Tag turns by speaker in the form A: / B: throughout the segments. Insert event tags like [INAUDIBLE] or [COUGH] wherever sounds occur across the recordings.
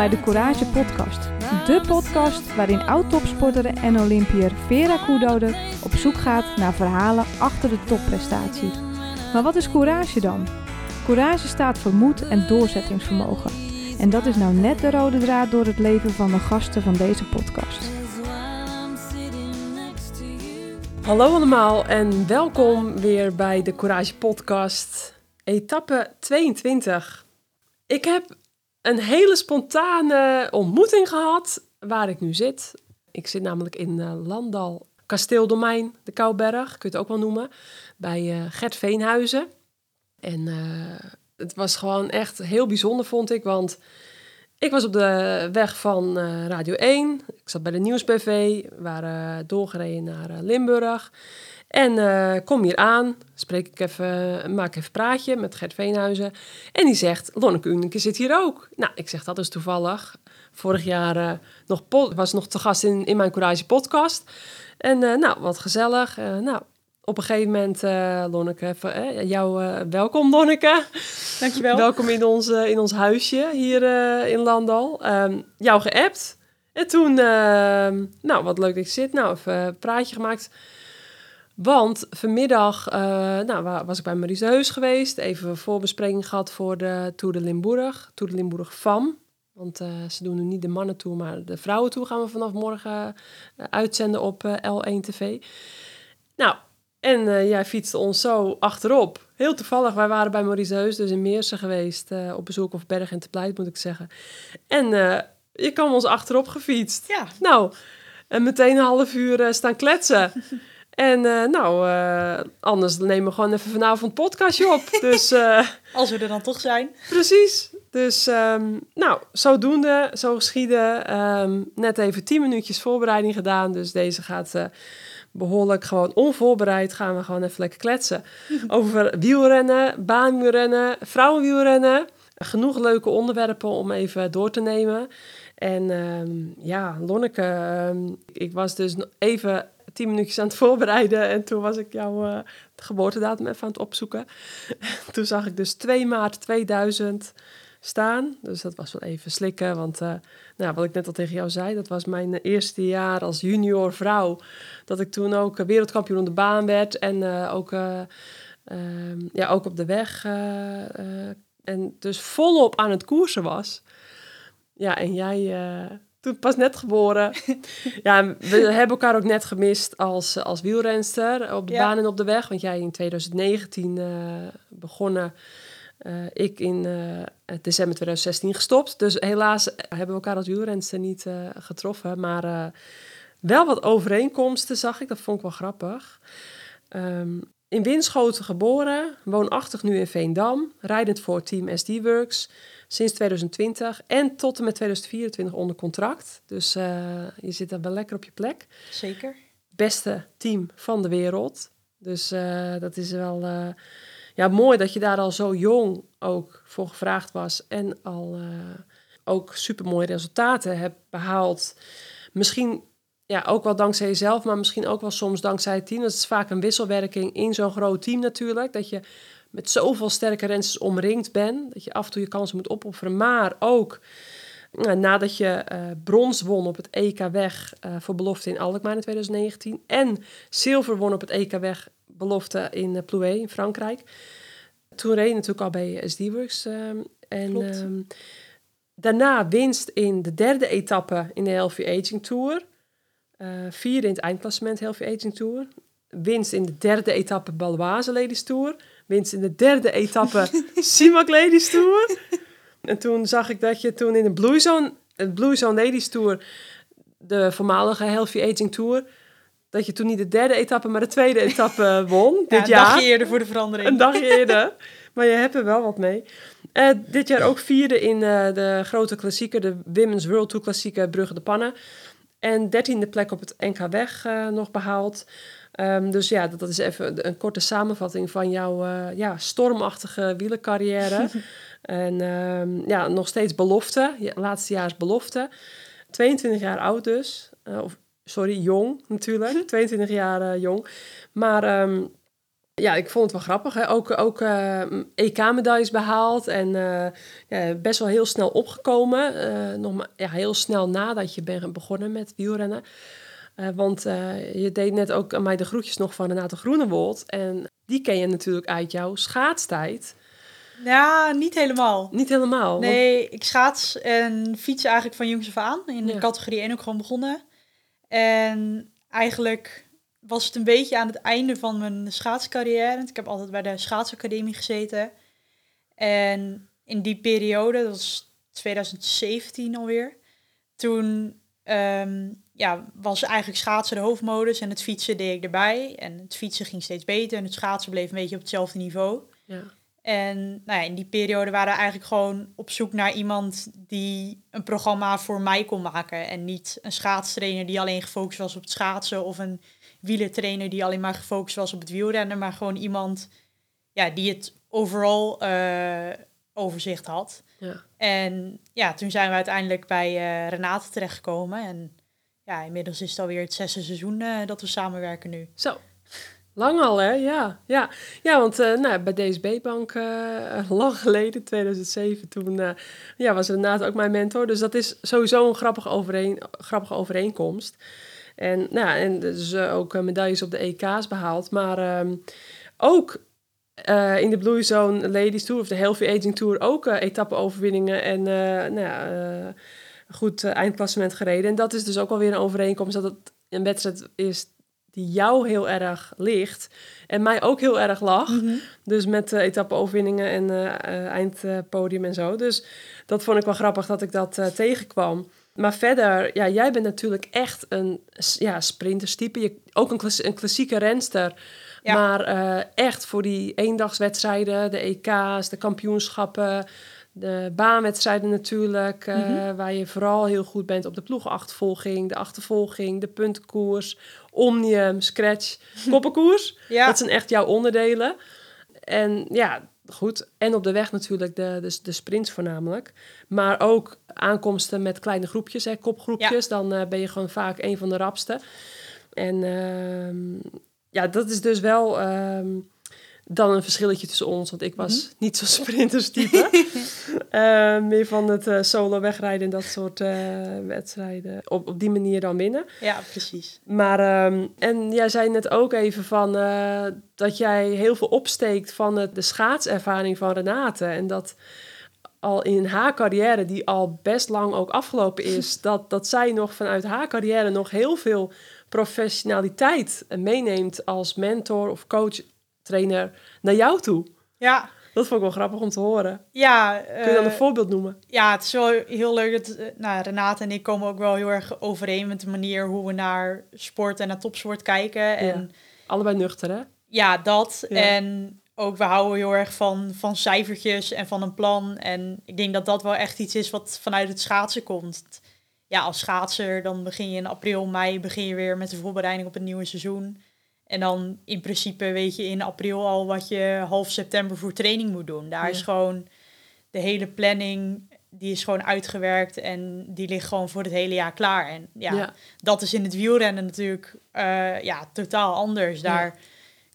A: bij de Courage Podcast. De podcast waarin oud-topsporter en Olympiër Vera Koedode op zoek gaat naar verhalen achter de topprestatie. Maar wat is courage dan? Courage staat voor moed en doorzettingsvermogen. En dat is nou net de rode draad door het leven van de gasten van deze podcast.
B: Hallo allemaal en welkom weer bij de Courage Podcast, etappe 22. Ik heb een hele spontane ontmoeting gehad waar ik nu zit. Ik zit namelijk in uh, Landal, Kasteeldomein, de Kouberg, kun je het ook wel noemen, bij uh, Gert Veenhuizen. En uh, het was gewoon echt heel bijzonder, vond ik, want ik was op de weg van Radio 1. Ik zat bij de Nieuwsbv. We waren doorgereden naar Limburg. En uh, kom hier aan, spreek ik even, maak even een praatje met Gert Veenhuizen. En die zegt, Lonneke Uneke zit hier ook. Nou, ik zeg, dat is toevallig. Vorig jaar nog was nog te gast in, in mijn Courage podcast. En nou, wat gezellig. nou, op een gegeven moment, uh, Lonneke, eh, jou, uh, welkom Lonneke.
C: Dankjewel.
B: welkom in ons, in ons huisje hier in Landal. Um, jou geappt. En toen, ehm, nou wat leuk dat je zit. Nou, even een praatje gemaakt. Want vanmiddag nou, was ik bij Maries Heus geweest. Even een voorbespreking gehad voor de Tour de Limburg. Tour de Limburg FAM. Want ze doen nu niet de mannen toe, maar de vrouwen toe gaan we vanaf morgen uitzenden op L1 TV. Nou, en jij fietste ons zo achterop. Heel toevallig, wij waren bij Maurice Heus, dus in Meersen geweest. Op bezoek of Berg en te Pleit, moet ik zeggen. En je kwam ons achterop gefietst.
C: Ja.
B: Nou, en meteen een half uur staan kletsen. [LAUGHS] en nou, anders nemen we gewoon even vanavond podcastje op. [LAUGHS] dus,
C: Als we er dan toch zijn.
B: Precies. Dus, um, nou, zodoende, zo geschieden. Um, net even tien minuutjes voorbereiding gedaan. Dus deze gaat behoorlijk gewoon onvoorbereid gaan we gewoon even lekker kletsen. [LAUGHS] Over wielrennen, baanwielrennen, vrouwenwielrennen. Genoeg leuke onderwerpen om even door te nemen. En um, ja, Lonneke, ik was dus even tien minuutjes aan het voorbereiden. En toen was ik jouw uh, geboortedatum even aan het opzoeken. [LAUGHS] toen zag ik dus 2 maart 2000 staan. Dus dat was wel even slikken, want uh, nou, wat ik net al tegen jou zei, dat was mijn eerste jaar als junior vrouw. Dat ik toen ook wereldkampioen op de baan werd en ook, uh, ja, ook op de weg. en dus volop aan het koersen was. Ja, en jij toen pas net geboren. [LAUGHS] ja, we hebben elkaar ook net gemist als, als wielrenster op de ja. baan en op de weg. Want jij in 2019 begonnen uh, ik in uh, december 2016 gestopt. Dus helaas hebben we elkaar als wielrenster niet getroffen. Maar wel wat overeenkomsten zag ik. Dat vond ik wel grappig. Um, in Winschoten geboren, woonachtig nu in Veendam. Rijdend voor Team SD Works sinds 2020. En tot en met 2024 onder contract. Dus je zit er wel lekker op je plek.
C: Zeker.
B: Beste team van de wereld. Dus dat is wel ja, mooi dat je daar al zo jong ook voor gevraagd was en al ook supermooie resultaten hebt behaald. Misschien ja, ook wel dankzij jezelf, maar misschien ook wel soms dankzij het team. Dat is vaak een wisselwerking in zo'n groot team natuurlijk. Dat je met zoveel sterke renners omringd bent. Dat je af en toe je kansen moet opofferen. Maar ook nou, nadat je uh, brons won op het EK Weg uh, voor belofte in Alkmaar in 2019. En zilver won op het EK Weg belofte in uh, Plouay in Frankrijk. Toen reed je natuurlijk al bij SD-Works. Um, en um, daarna winst in de derde etappe in de Healthy Aging Tour. Vierde in het eindklassement Healthy Aging Tour. Winst in de derde etappe Baloise Ladies Tour. Winst in de derde etappe [LAUGHS] Simac Ladies Tour. En toen zag ik dat je toen in de Blue Zone, het Blue Zone Ladies Tour, de voormalige Healthy Aging Tour, dat je toen niet de derde etappe, maar de tweede etappe [LAUGHS] won.
C: ja,
B: dit jaar.
C: Een dagje eerder voor de verandering.
B: Een dagje eerder. [LAUGHS] maar je hebt er wel wat mee. Uh, dit jaar ook vierde in uh, de grote klassieker, de Women's World Tour klassieker Brugge de Pannen. En dertiende plek op het NK Weg uh, nog behaald. Um, dus ja, dat, dat, is even een korte samenvatting van jouw ja, stormachtige wielercarrière. [LAUGHS] en um, ja, nog steeds belofte. Laatste jaar is belofte. 22 jaar oud dus. of sorry, jong natuurlijk. [LAUGHS] 22 jaar uh, jong. Maar um, ja, ik vond het wel grappig. Hè? Ook, ook uh, EK-medailles behaald en uh, ja, best wel heel snel opgekomen. Uh, nog maar, ja, heel snel nadat je bent begonnen met wielrennen. Want je deed net ook aan mij de groetjes nog van Renate Groenewold. En die ken je natuurlijk uit jouw schaatstijd.
C: Ja, niet helemaal.
B: Niet helemaal?
C: Nee, ik schaats en fiets eigenlijk van jongs af aan. In de categorie 1 ook gewoon begonnen. En eigenlijk was het een beetje aan het einde van mijn schaatscarrière. Ik heb altijd bij de schaatsacademie gezeten. En in die periode, dat was 2017 alweer, toen um, ja, was eigenlijk schaatsen de hoofdmodus en het fietsen deed ik erbij. En het fietsen ging steeds beter en het schaatsen bleef een beetje op hetzelfde niveau. Ja. En nou ja, in die periode waren we eigenlijk gewoon op zoek naar iemand die een programma voor mij kon maken. En niet een schaatstrainer die alleen gefocust was op het schaatsen of een wielertrainer die alleen maar gefocust was op het wielrennen, maar gewoon iemand ja, die het overal uh, overzicht had. Ja. En ja, toen zijn we uiteindelijk bij uh, Renate terechtgekomen. En ja, inmiddels is het alweer het zesde seizoen uh, dat we samenwerken nu.
B: Zo, lang al hè? Ja, ja. ja want nou, bij DSB-bank [LAUGHS] lang geleden, 2007, toen ja, was Renate ook mijn mentor. Dus dat is sowieso een grappige, overeen, grappige overeenkomst. En, nou, en dus uh, ook uh, medailles op de EK's behaald. Maar um, ook uh, in de Blue Zone Ladies Tour of de Healthy Aging Tour ook etappe-overwinningen en nou ja, goed eindklassement gereden. En dat is dus ook alweer een overeenkomst dat het een wedstrijd is die jou heel erg ligt en mij ook heel erg lag. Mhm. Dus met uh, etappe-overwinningen en uh, eindpodium en zo. Dus dat vond ik wel grappig dat ik dat tegenkwam. Maar verder, ja, jij bent natuurlijk echt een ja, sprinterstype. Je, ook een, een klassieke renster. Maar echt voor die eendagswedstrijden, de EK's, de kampioenschappen, de baanwedstrijden natuurlijk. Uh, mm-hmm. Waar je vooral heel goed bent op de ploegachtervolging, de achtervolging, de puntenkoers, omnium, scratch, [LAUGHS] koppenkoers. ja. Dat zijn echt jouw onderdelen. En ja, goed. En op de weg natuurlijk de, de, de sprints voornamelijk. Maar ook aankomsten met kleine groepjes, hè, kopgroepjes. Dan uh, ben je gewoon vaak een van de rapste. En uh, ja, dat is dus wel... Uh, dan een verschilletje tussen ons. Want ik was mm-hmm. niet zo sprinterstype. uh, [LAUGHS] meer van het uh, solo wegrijden en dat soort uh, wedstrijden. Op, op die manier dan winnen.
C: Ja, precies.
B: Maar, um, en jij zei net ook even van dat jij heel veel opsteekt van het, de schaatservaring van Renate. En dat al in haar carrière, die al best lang ook afgelopen is, [LAUGHS] dat, dat zij nog vanuit haar carrière nog heel veel professionaliteit meeneemt als mentor of coach trainer naar jou toe.
C: Ja.
B: Dat vond ik wel grappig om te horen.
C: Ja.
B: Kun je dan een eh, voorbeeld noemen?
C: Ja, het is wel heel leuk. Dat, uh, nou, Renate en ik komen ook wel heel erg overeen met de manier hoe we naar sport en naar topsport kijken. En,
B: Allebei nuchter, hè?
C: Ja, dat. En ook, we houden heel erg van, van cijfertjes en van een plan. En ik denk dat dat wel echt iets is wat vanuit het schaatsen komt. Ja, als schaatser, dan begin je in april, mei, begin je weer met de voorbereiding op het nieuwe seizoen. En dan in principe weet je in april al wat je half september voor training moet doen. Daar is gewoon de hele planning, die is gewoon uitgewerkt en die ligt gewoon voor het hele jaar klaar. En ja, dat is in het wielrennen natuurlijk uh, ja, totaal anders. Daar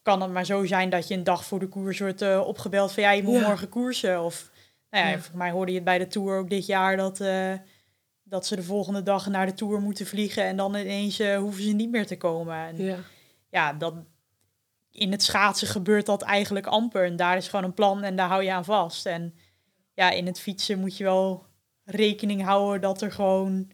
C: kan het maar zo zijn dat je een dag voor de koers wordt uh, opgebeld van ja, je moet morgen koersen. Of nou ja, voor mij hoorde je het bij de Tour ook dit jaar dat, uh, dat ze de volgende dag naar de Tour moeten vliegen en dan ineens hoeven ze niet meer te komen. En, ja dat, in het schaatsen gebeurt dat eigenlijk amper. En daar is gewoon een plan en daar hou je aan vast. En ja, in het fietsen moet je wel rekening houden dat er gewoon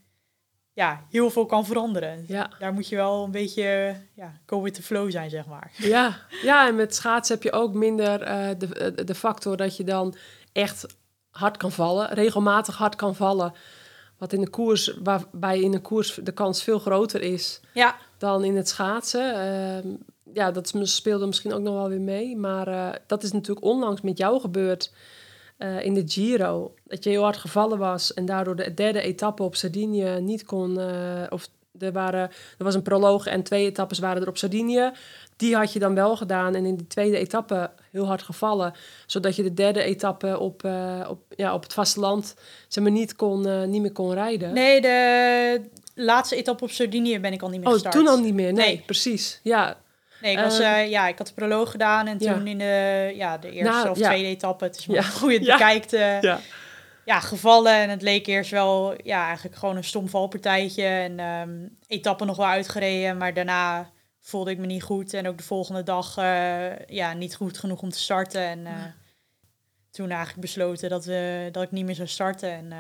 C: ja, heel veel kan veranderen. Ja. Daar moet je wel een beetje ja, go with the flow zijn, zeg maar.
B: Ja, ja en met schaatsen heb je ook minder uh, de, de factor dat je dan echt hard kan vallen, regelmatig hard kan vallen. Wat in de koers, waarbij in de koers de kans veel groter is. Ja dan in het schaatsen. Ehm, ja, dat speelde misschien ook nog wel weer mee. Maar uh, dat is natuurlijk onlangs met jou gebeurd uh, in de Giro. Dat je heel hard gevallen was en daardoor de derde etappe op Sardinië niet kon... Uh, of er, waren, er was een proloog en twee etappes waren er op Sardinië. Die had je dan wel gedaan en in de tweede etappe heel hard gevallen. Zodat je de derde etappe op, op, ja, op het vasteland zeg maar, niet, kon, niet meer kon rijden.
C: Nee, de, laatste etappe op Sardinië ben ik al niet meer
B: oh,
C: gestart.
B: toen al niet meer? Nee, precies. Ja.
C: Nee, ik, was,
B: Ehm,
C: eh, ja, ik had de proloog gedaan en
B: ja.
C: toen in de, ja, de eerste
B: Nou,
C: of
B: ja.
C: tweede etappe, het is maar
B: Ja.
C: hoe je het
B: Ja.
C: bekijkt,
B: Ja.
C: ja, gevallen. En het leek eerst wel, ja, eigenlijk gewoon een stom valpartijtje. En ehm etappen nog wel uitgereden, maar daarna voelde ik me niet goed. En ook de volgende dag, eh, ja, niet goed genoeg om te starten. En eh, toen eigenlijk besloten dat, we, dat ik niet meer zou starten. En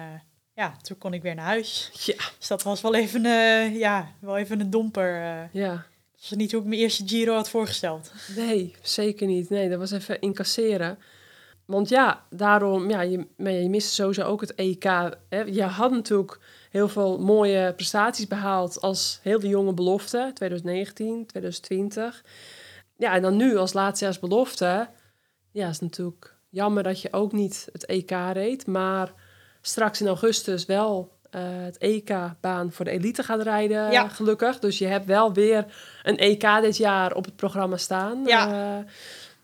C: ja, toen kon ik weer naar huis.
B: Ja.
C: Dus dat was wel even, eh, ja, wel even een domper. eh.
B: ja.
C: dat was niet hoe ik mijn eerste Giro had voorgesteld.
B: Nee, zeker niet. Nee, dat was even incasseren. Want ja, daarom, ja, je, maar je miste sowieso ook het EK. Hè. Je had natuurlijk heel veel mooie prestaties behaald als heel de jonge belofte, 2019, 2020. Ja, en dan nu als laatste belofte, ja, is natuurlijk jammer dat je ook niet het EK reed, maar straks in augustus wel eh, het EK-baan voor de elite gaat rijden,
C: Ja.
B: gelukkig. Dus je hebt wel weer een EK dit jaar op het programma staan.
C: Ja.
B: Eh,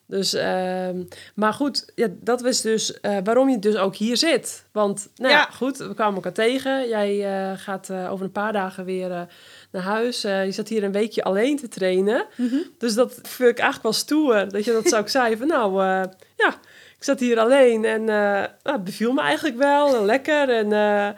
B: dus, ehm, maar goed, ja, dat was dus eh, waarom je dus ook hier zit. Want, nou ja, goed, we kwamen elkaar tegen. Jij gaat over een paar dagen weer naar huis. Je zat hier een weekje alleen te trainen. Dus dat vind ik eigenlijk wel stoer, dat je dat zo [LAUGHS] ook zei. Van nou, ja, ik zat hier alleen en eh, nou, het beviel me eigenlijk wel. en Lekker en... eh,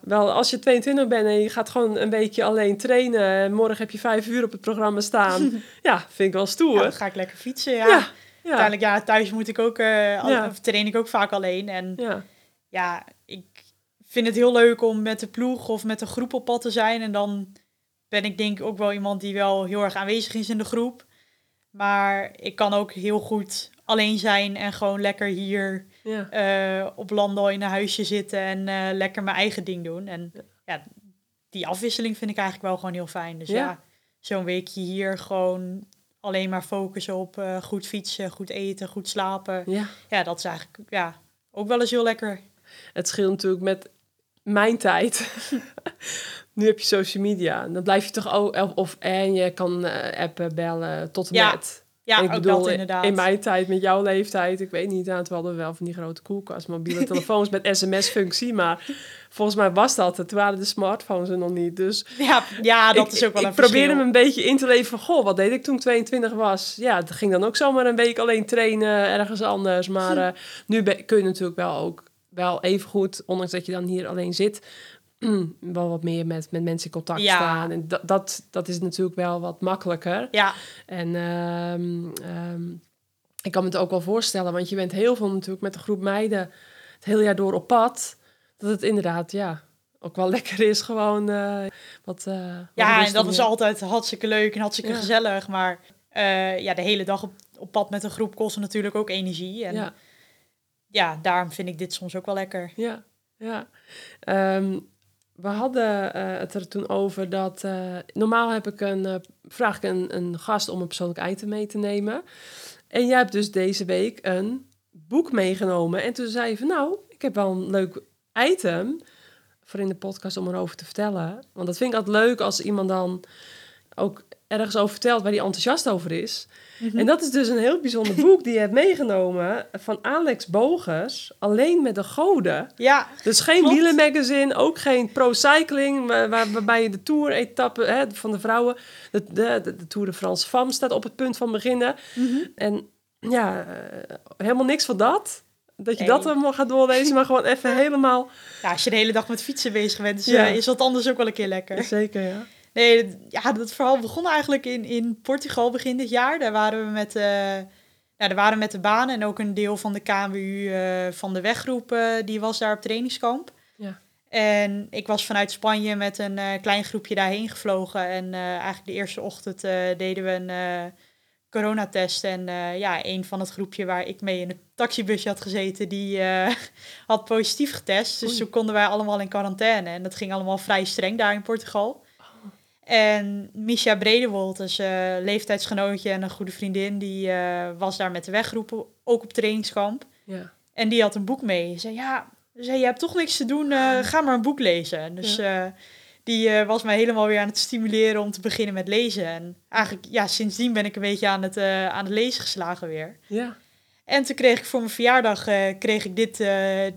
B: wel, als je 22 bent en je gaat gewoon een weekje alleen trainen... en morgen heb je vijf uur op het programma staan... [LAUGHS] ja, vind ik wel stoer.
C: Ja, dan ga ik lekker fietsen, ja.
B: ja, ja,
C: Uiteindelijk, ja, thuis moet ik ook, eh, al-
B: Ja.
C: of train ik ook vaak alleen. En
B: ja.
C: ja, ik vind het heel leuk om met de ploeg of met een groep op pad te zijn. En dan ben ik denk ik ook wel iemand die wel heel erg aanwezig is in de groep. Maar ik kan ook heel goed alleen zijn en gewoon lekker hier
B: ja.
C: eh, op Landal in een huisje zitten en eh, lekker mijn eigen ding doen. En ja, die afwisseling vind ik eigenlijk wel gewoon heel fijn. Dus
B: Ja.
C: ja, zo'n weekje hier gewoon alleen maar focussen op eh, goed fietsen, goed eten, goed slapen.
B: ja.
C: Ja, dat is eigenlijk ja, ook wel eens heel lekker.
B: Het scheelt natuurlijk met mijn tijd. [LAUGHS] nu heb je social media. Dan blijf je toch ook... Of, of en je kan appen, bellen, tot en
C: Ja.
B: met.
C: Ja,
B: ik
C: ook
B: bedoel,
C: dat inderdaad.
B: in mijn tijd, met jouw leeftijd, ik weet niet, nou, het hadden we wel van die grote koelkast, mobiele [LAUGHS] telefoons met sms-functie, maar volgens mij was dat het. Toen waren de smartphones er nog niet, dus
C: Ja, ja dat
B: ik,
C: is ook wel
B: ik
C: een
B: probeerde
C: verschil.
B: me een beetje in te leven van, goh, wat deed ik toen ik 22 was? Ja, het ging dan ook zomaar een week alleen trainen, ergens anders, maar [LAUGHS] eh, nu ben- kun je natuurlijk wel ook wel even goed, ondanks dat je dan hier alleen zit, wel wat meer met, met mensen in contact
C: Ja.
B: staan. En dat, dat, dat is natuurlijk wel wat makkelijker.
C: Ja,
B: En ehm, ehm, ik kan me het ook wel voorstellen, want je bent heel veel natuurlijk met een groep meiden het hele jaar door op pad. Dat het inderdaad, ja, ook wel [LAUGHS] lekker is gewoon eh, wat... eh, wat
C: ja en dat is altijd hartstikke leuk en hartstikke
B: Ja.
C: gezellig. Maar eh, ja, de hele dag op, op pad met een groep kost natuurlijk ook energie. En ja.
B: Ja,
C: daarom vind ik dit soms ook wel lekker.
B: ja, ja. Ehm, we hadden eh, het er toen over dat... eh, normaal heb ik een, eh, vraag ik een, een gast om een persoonlijk item mee te nemen. En jij hebt dus deze week een boek meegenomen. En toen zei je van, nou, ik heb wel een leuk item voor in de podcast om erover te vertellen. Want dat vind ik altijd leuk als iemand dan ook ergens over vertelt waar hij enthousiast over is. En dat is dus een heel bijzonder boek die je hebt meegenomen van Alex Bogers, alleen met de goden.
C: Ja,
B: Dus geen
C: Klopt.
B: wielenmagazine, ook geen pro-cycling, waar, waar- waarbij je de Tour-etappe hè, van de vrouwen, de, de, de, Tour de France Femme staat op het punt van beginnen. En ja, eh, helemaal niks van dat. Dat je
C: Nee.
B: dat allemaal gaat doorlezen, maar gewoon even [LAUGHS] helemaal...
C: ja, als je de hele dag met fietsen bezig bent,
B: Ja.
C: eh, is dat anders ook wel een keer lekker.
B: Zeker, ja.
C: Nee, dat- ja, dat verhaal begon eigenlijk in, in Portugal begin dit jaar. Daar waren we met, nou, daar waren we met de baan en ook een deel van de KMU eh, van de weggroep, eh, die was daar op trainingskamp.
B: Ja.
C: En ik was vanuit Spanje met een klein groepje daarheen gevlogen. En eigenlijk de eerste ochtend deden we een coronatest. En ja, een van het groepje waar ik mee in het taxibusje had gezeten, die [LAUGHS] had positief getest. Dus
B: Oei.
C: toen konden wij allemaal in quarantaine. En dat ging allemaal vrij streng daar in Portugal. En Misha Bredewold, dus eh leeftijdsgenootje en een goede vriendin, die eh, was daar met de weggroep ook op trainingskamp.
B: ja.
C: En die had een boek mee. Ze zei, ja, ze zei, je hebt toch niks te doen, eh, ga maar een boek lezen. Dus die was mij helemaal weer aan het stimuleren om te beginnen met lezen. En eigenlijk, ja, sindsdien ben ik een beetje aan het, aan het lezen geslagen weer.
B: Ja,
C: En toen kreeg ik voor mijn verjaardag kreeg ik dit,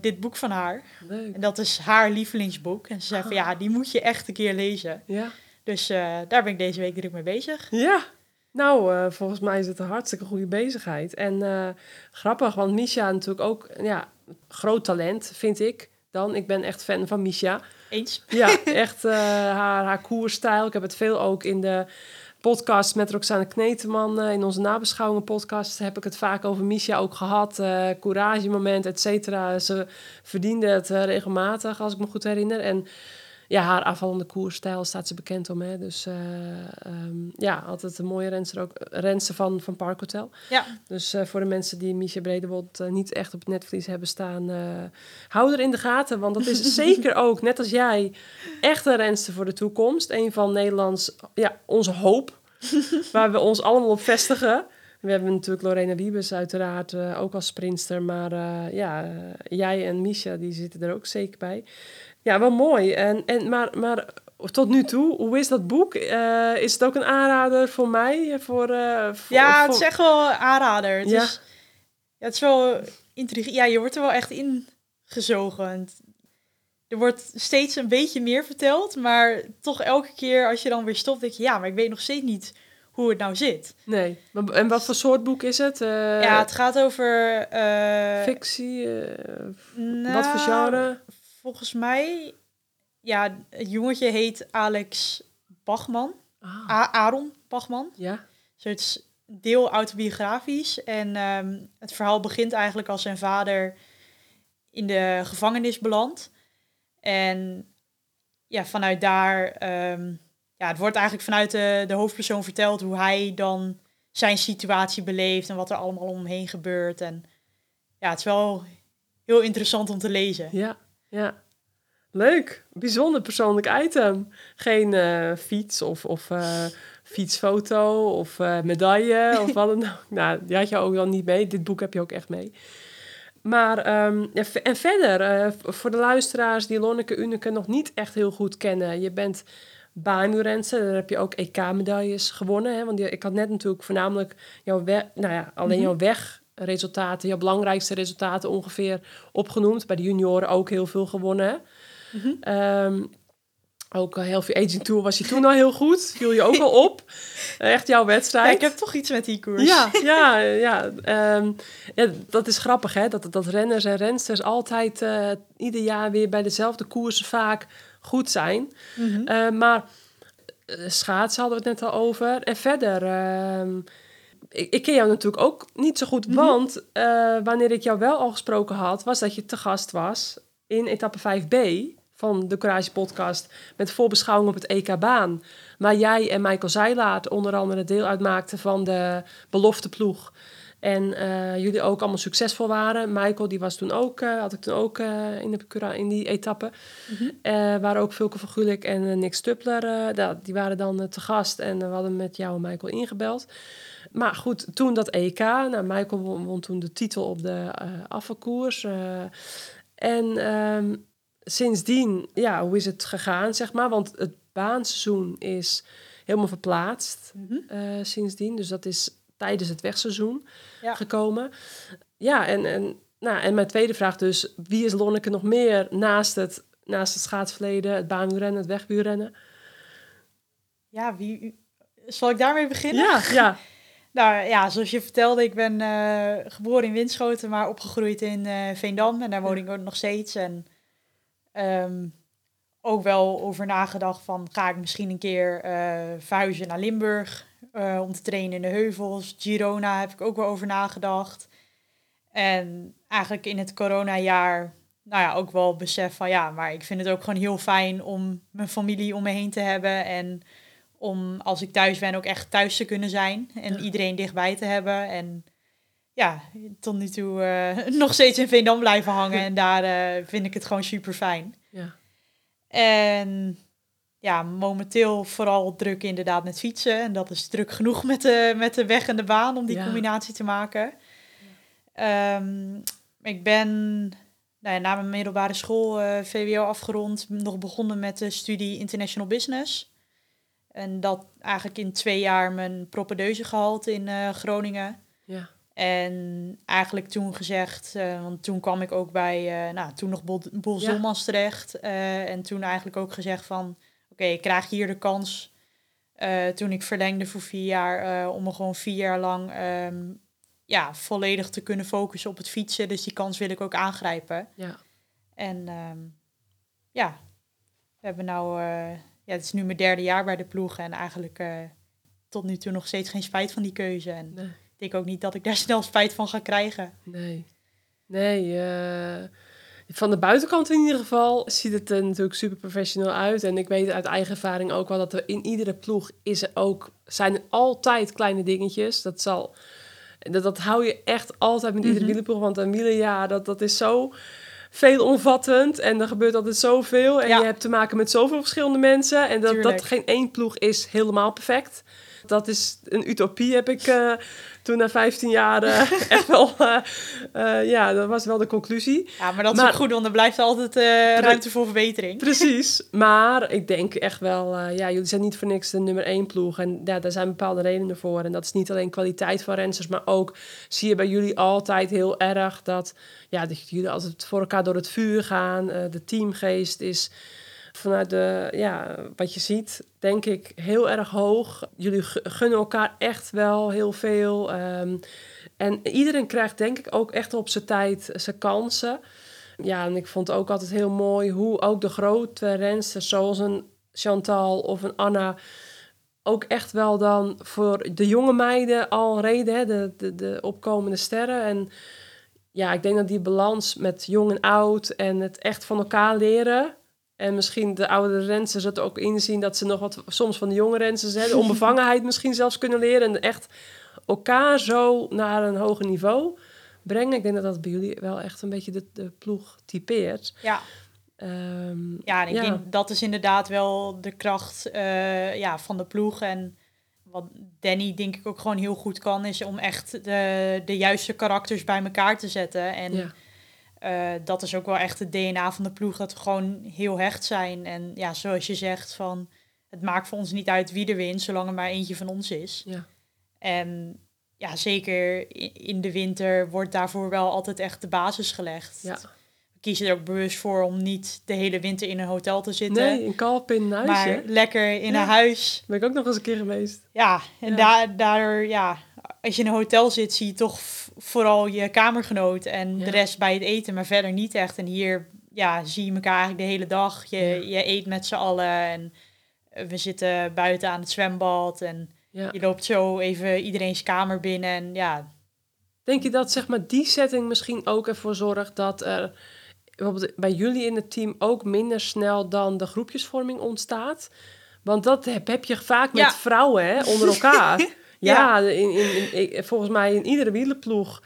C: dit boek van haar.
B: leuk.
C: En dat is haar lievelingsboek. En ze zei van, ja, die moet je echt een keer lezen.
B: Ja,
C: Dus eh, daar ben ik deze week druk mee bezig.
B: ja. Nou, uh, volgens mij is het een hartstikke goede bezigheid. En uh, grappig, want Misha natuurlijk ook, ja, groot talent, vind ik dan. Ik ben echt fan van Misha.
C: Eens.
B: Ja, [LAUGHS] echt uh, haar, haar koerstijl. Ik heb het veel ook in de podcast met Roxane Kneteman. in onze nabeschouwingen podcast heb ik het vaak over Misha ook gehad. courage moment, et cetera. Ze verdiende het regelmatig, als ik me goed herinner. En ja, haar afvallende koersstijl staat ze bekend om. Hè? Dus uh, um, ja, altijd een mooie renster, ook, renster van, van Park Hotel.
C: Ja.
B: Dus uh, voor de mensen die Miesje Bredewold uh, niet echt op het netvlies hebben staan, hou er in de gaten. Want dat is [LAUGHS] zeker ook, net als jij, echt een renster voor de toekomst. Een van Nederlands, ja, onze hoop. [LAUGHS] waar we ons allemaal op vestigen. We hebben natuurlijk Lorena Wiebes uiteraard ook als sprinster. Maar ja, jij en Misha, die zitten er ook zeker bij. Ja, wel mooi. En, en, maar, maar tot nu toe, hoe is dat boek? Uh, is het ook een aanrader voor mij? Voor, uh, voor
C: ja, het is echt wel een aanrader. Het, ja. Is, ja, het is wel intrigerend. Ja, je wordt er wel echt ingezogen. Er wordt steeds een beetje meer verteld, maar toch elke keer als je dan weer stopt, denk je, ja, maar ik weet nog steeds niet hoe het nou zit.
B: Nee. En wat voor soort boek is het? Uh,
C: ja, het gaat over...
B: Fictie? Nou, wat voor genre?
C: Volgens mij, ja, het jongetje heet Alex Bachman. Ah. Aaron Bachman.
B: Ja.
C: Dus het is deel autobiografisch. En um, het verhaal begint eigenlijk als zijn vader in de gevangenis belandt. En ja, vanuit daar, um, ja, het wordt eigenlijk vanuit de, de hoofdpersoon verteld hoe hij dan zijn situatie beleeft en wat er allemaal om hem heen gebeurt. En ja, het is wel heel interessant om te lezen.
B: Ja, ja. Leuk. Bijzonder persoonlijk item. Geen uh, fiets of, of uh, fietsfoto of uh, medaille of [LAUGHS] wat dan ook. Nou, die had je ook dan niet mee. Dit boek heb je ook echt mee. Maar, um, ja, en verder, voor de luisteraars die Lonneke Uneke nog niet echt heel goed kennen. Je bent baanwielrenster, daar heb je ook EK-medailles gewonnen. Hè? Want ik had net natuurlijk voornamelijk jouw weg, nou ja, alleen -hmm. jouw weg resultaten, jouw belangrijkste resultaten ongeveer opgenoemd. Bij de junioren ook heel veel gewonnen. Mm -hmm. um, ook heel veel Aging Tour was je toen al heel goed. Viel je ook al op. [LAUGHS] Echt jouw wedstrijd. Ja,
C: ik heb toch iets met die koers.
B: Ja, [LAUGHS] ja, ja, um, ja dat is grappig hè. Dat, dat renners en rensters altijd uh, ieder jaar weer bij dezelfde koersen vaak goed zijn. Mm -hmm. maar uh, schaatsen hadden we het net al over. En verder... Um, ik, ik, ken jou natuurlijk ook niet zo goed, mm -hmm. want uh, wanneer ik jou wel al gesproken had, was dat je te gast was in etappe 5b van de Courage podcast met voorbeschouwing op het EK baan. Waar jij en Michael Zeilaert onder andere deel uitmaakten van de belofte ploeg. En uh, jullie ook allemaal succesvol waren. Michael, die was toen ook, uh, had ik toen ook uh, in, de, in die etappe. Mm -hmm. waren ook Vulke van Gulik en Nick Stupler. die waren dan te gast en we hadden met jou en Michael ingebeld. Maar goed, toen dat EK. Nou, Michael won, won toen de titel op de uh, afvalkoers. Uh, en um, sindsdien, ja, hoe is het gegaan, zeg maar? Want het baanseizoen is helemaal verplaatst mm -hmm. uh, sindsdien. Dus dat is tijdens het wegseizoen ja. gekomen. Ja, en, en, nou, en mijn tweede vraag dus... wie is Lonneke nog meer naast het, naast het schaatsverleden... het baanwielrennen, het wegwielrennen?
C: Ja, wie... Zal ik daarmee beginnen?
B: Ja, ja.
C: Nou ja, zoals je vertelde, ik ben uh, geboren in Winschoten, maar opgegroeid in uh, Veendam. En daar woon ik ook nog steeds. En um, ook wel over nagedacht van, ga ik misschien een keer uh, verhuizen naar Limburg om te trainen in de heuvels. Girona heb ik ook wel over nagedacht. En eigenlijk in het coronajaar, nou ja, ook wel besef van, ja, maar ik vind het ook gewoon heel fijn om mijn familie om me heen te hebben en om als ik thuis ben ook echt thuis te kunnen zijn en ja. iedereen dichtbij te hebben. En ja, tot nu toe uh, [LAUGHS] nog steeds in Veendam blijven hangen en daar uh, vind ik het gewoon super fijn.
B: Ja.
C: En ja, momenteel vooral druk inderdaad met fietsen. En dat is druk genoeg met de, met de weg en de baan om die ja. combinatie te maken. Ja. Um, ik ben nou ja, na mijn middelbare school uh, VWO afgerond, nog begonnen met de studie International Business. En dat eigenlijk in twee jaar mijn propedeuse gehaald in uh, Groningen.
B: Ja.
C: En eigenlijk toen gezegd, uh, want toen kwam ik ook bij, uh, nou, toen nog Bol, Bol ja. terecht. en toen eigenlijk ook gezegd van, oké, okay, ik krijg hier de kans eh, toen ik verlengde voor vier jaar, om me gewoon vier jaar lang ehm, ja, volledig te kunnen focussen op het fietsen. Dus die kans wil ik ook aangrijpen.
B: Ja.
C: En um, ja, we hebben nou, ja, het is nu mijn derde jaar bij de ploeg en eigenlijk tot nu toe nog steeds geen spijt van die keuze. En nee. ik denk ook niet dat ik daar [LAUGHS] snel spijt van ga krijgen.
B: Nee, nee. Van de buitenkant in ieder geval ziet het er natuurlijk super professioneel uit. En ik weet uit eigen ervaring ook wel dat er in iedere ploeg is er ook, zijn er altijd kleine dingetjes. Dat zal, dat, dat hou je echt altijd met iedere mm wielerploeg. Want een wielerjaar, dat, dat is zo veelomvattend en er gebeurt altijd zoveel. En je hebt te maken met zoveel verschillende mensen. En dat, dat geen één ploeg is helemaal perfect. Dat is een utopie, heb ik uh, toen na 15 jaar uh, [LAUGHS] echt wel... Uh, ja, dat was wel de conclusie.
C: Ja, maar dat is ook goed, want er blijft altijd ruimte voor verbetering.
B: Precies, [LAUGHS] maar ik denk echt wel... ja, jullie zijn niet voor niks de nummer 1 ploeg. En ja, daar zijn bepaalde redenen voor. En dat is niet alleen kwaliteit van rensers, maar ook zie je bij jullie altijd heel erg dat... Ja, dat jullie altijd voor elkaar door het vuur gaan. de teamgeest is vanuit de, ja, wat je ziet, denk ik heel erg hoog. Jullie gunnen elkaar echt wel heel veel. Ehm, en iedereen krijgt denk ik ook echt op zijn tijd zijn kansen. Ja, en ik vond ook altijd heel mooi hoe ook de grote rensters zoals een Chantal of een Anna ook echt wel dan voor de jonge meiden al reden, hè, de, de, de opkomende sterren. En ja, ik denk dat die balans met jong en oud en het echt van elkaar leren, en misschien de oude rensters het ook inzien dat ze nog wat soms van de jonge rensters, de [LAUGHS] onbevangenheid misschien zelfs kunnen leren. En echt elkaar zo naar een hoger niveau brengen. Ik denk dat dat bij jullie wel echt een beetje de, de ploeg typeert.
C: Ja.
B: Um,
C: ja, ik denk dat is inderdaad wel de kracht uh, ja, van de ploeg. En wat Danny denk ik ook gewoon heel goed kan, is om echt de, de juiste karakters bij elkaar te zetten. En ja uh, dat is ook wel echt het DNA van de ploeg, dat we gewoon heel hecht zijn. En ja, zoals je zegt, van het maakt voor ons niet uit wie er wint, zolang er maar eentje van ons is.
B: Ja.
C: En ja, zeker in de winter wordt daarvoor wel altijd echt de basis gelegd.
B: Ja.
C: We kiezen er ook bewust voor om niet de hele winter in een hotel te zitten.
B: Nee, in Kalp in een huis.
C: Maar lekker in een huis.
B: Ben ik ook nog eens een keer geweest.
C: Ja, en ja. daardoor, ja, als je in een hotel zit, zie je toch vooral je kamergenoot en de rest bij het eten, maar verder niet echt. En hier ja, zie je elkaar eigenlijk de hele dag. Je, je eet met z'n allen en we zitten buiten aan het zwembad en je loopt zo even iedereen's kamer binnen en ja.
B: Denk je dat zeg maar die setting misschien ook ervoor zorgt dat er bijvoorbeeld bij jullie in het team ook minder snel dan de groepjesvorming ontstaat? Want dat heb, heb je vaak met vrouwen hè, onder elkaar. [LAUGHS] Ja, in, in, in, volgens mij in iedere wielerploeg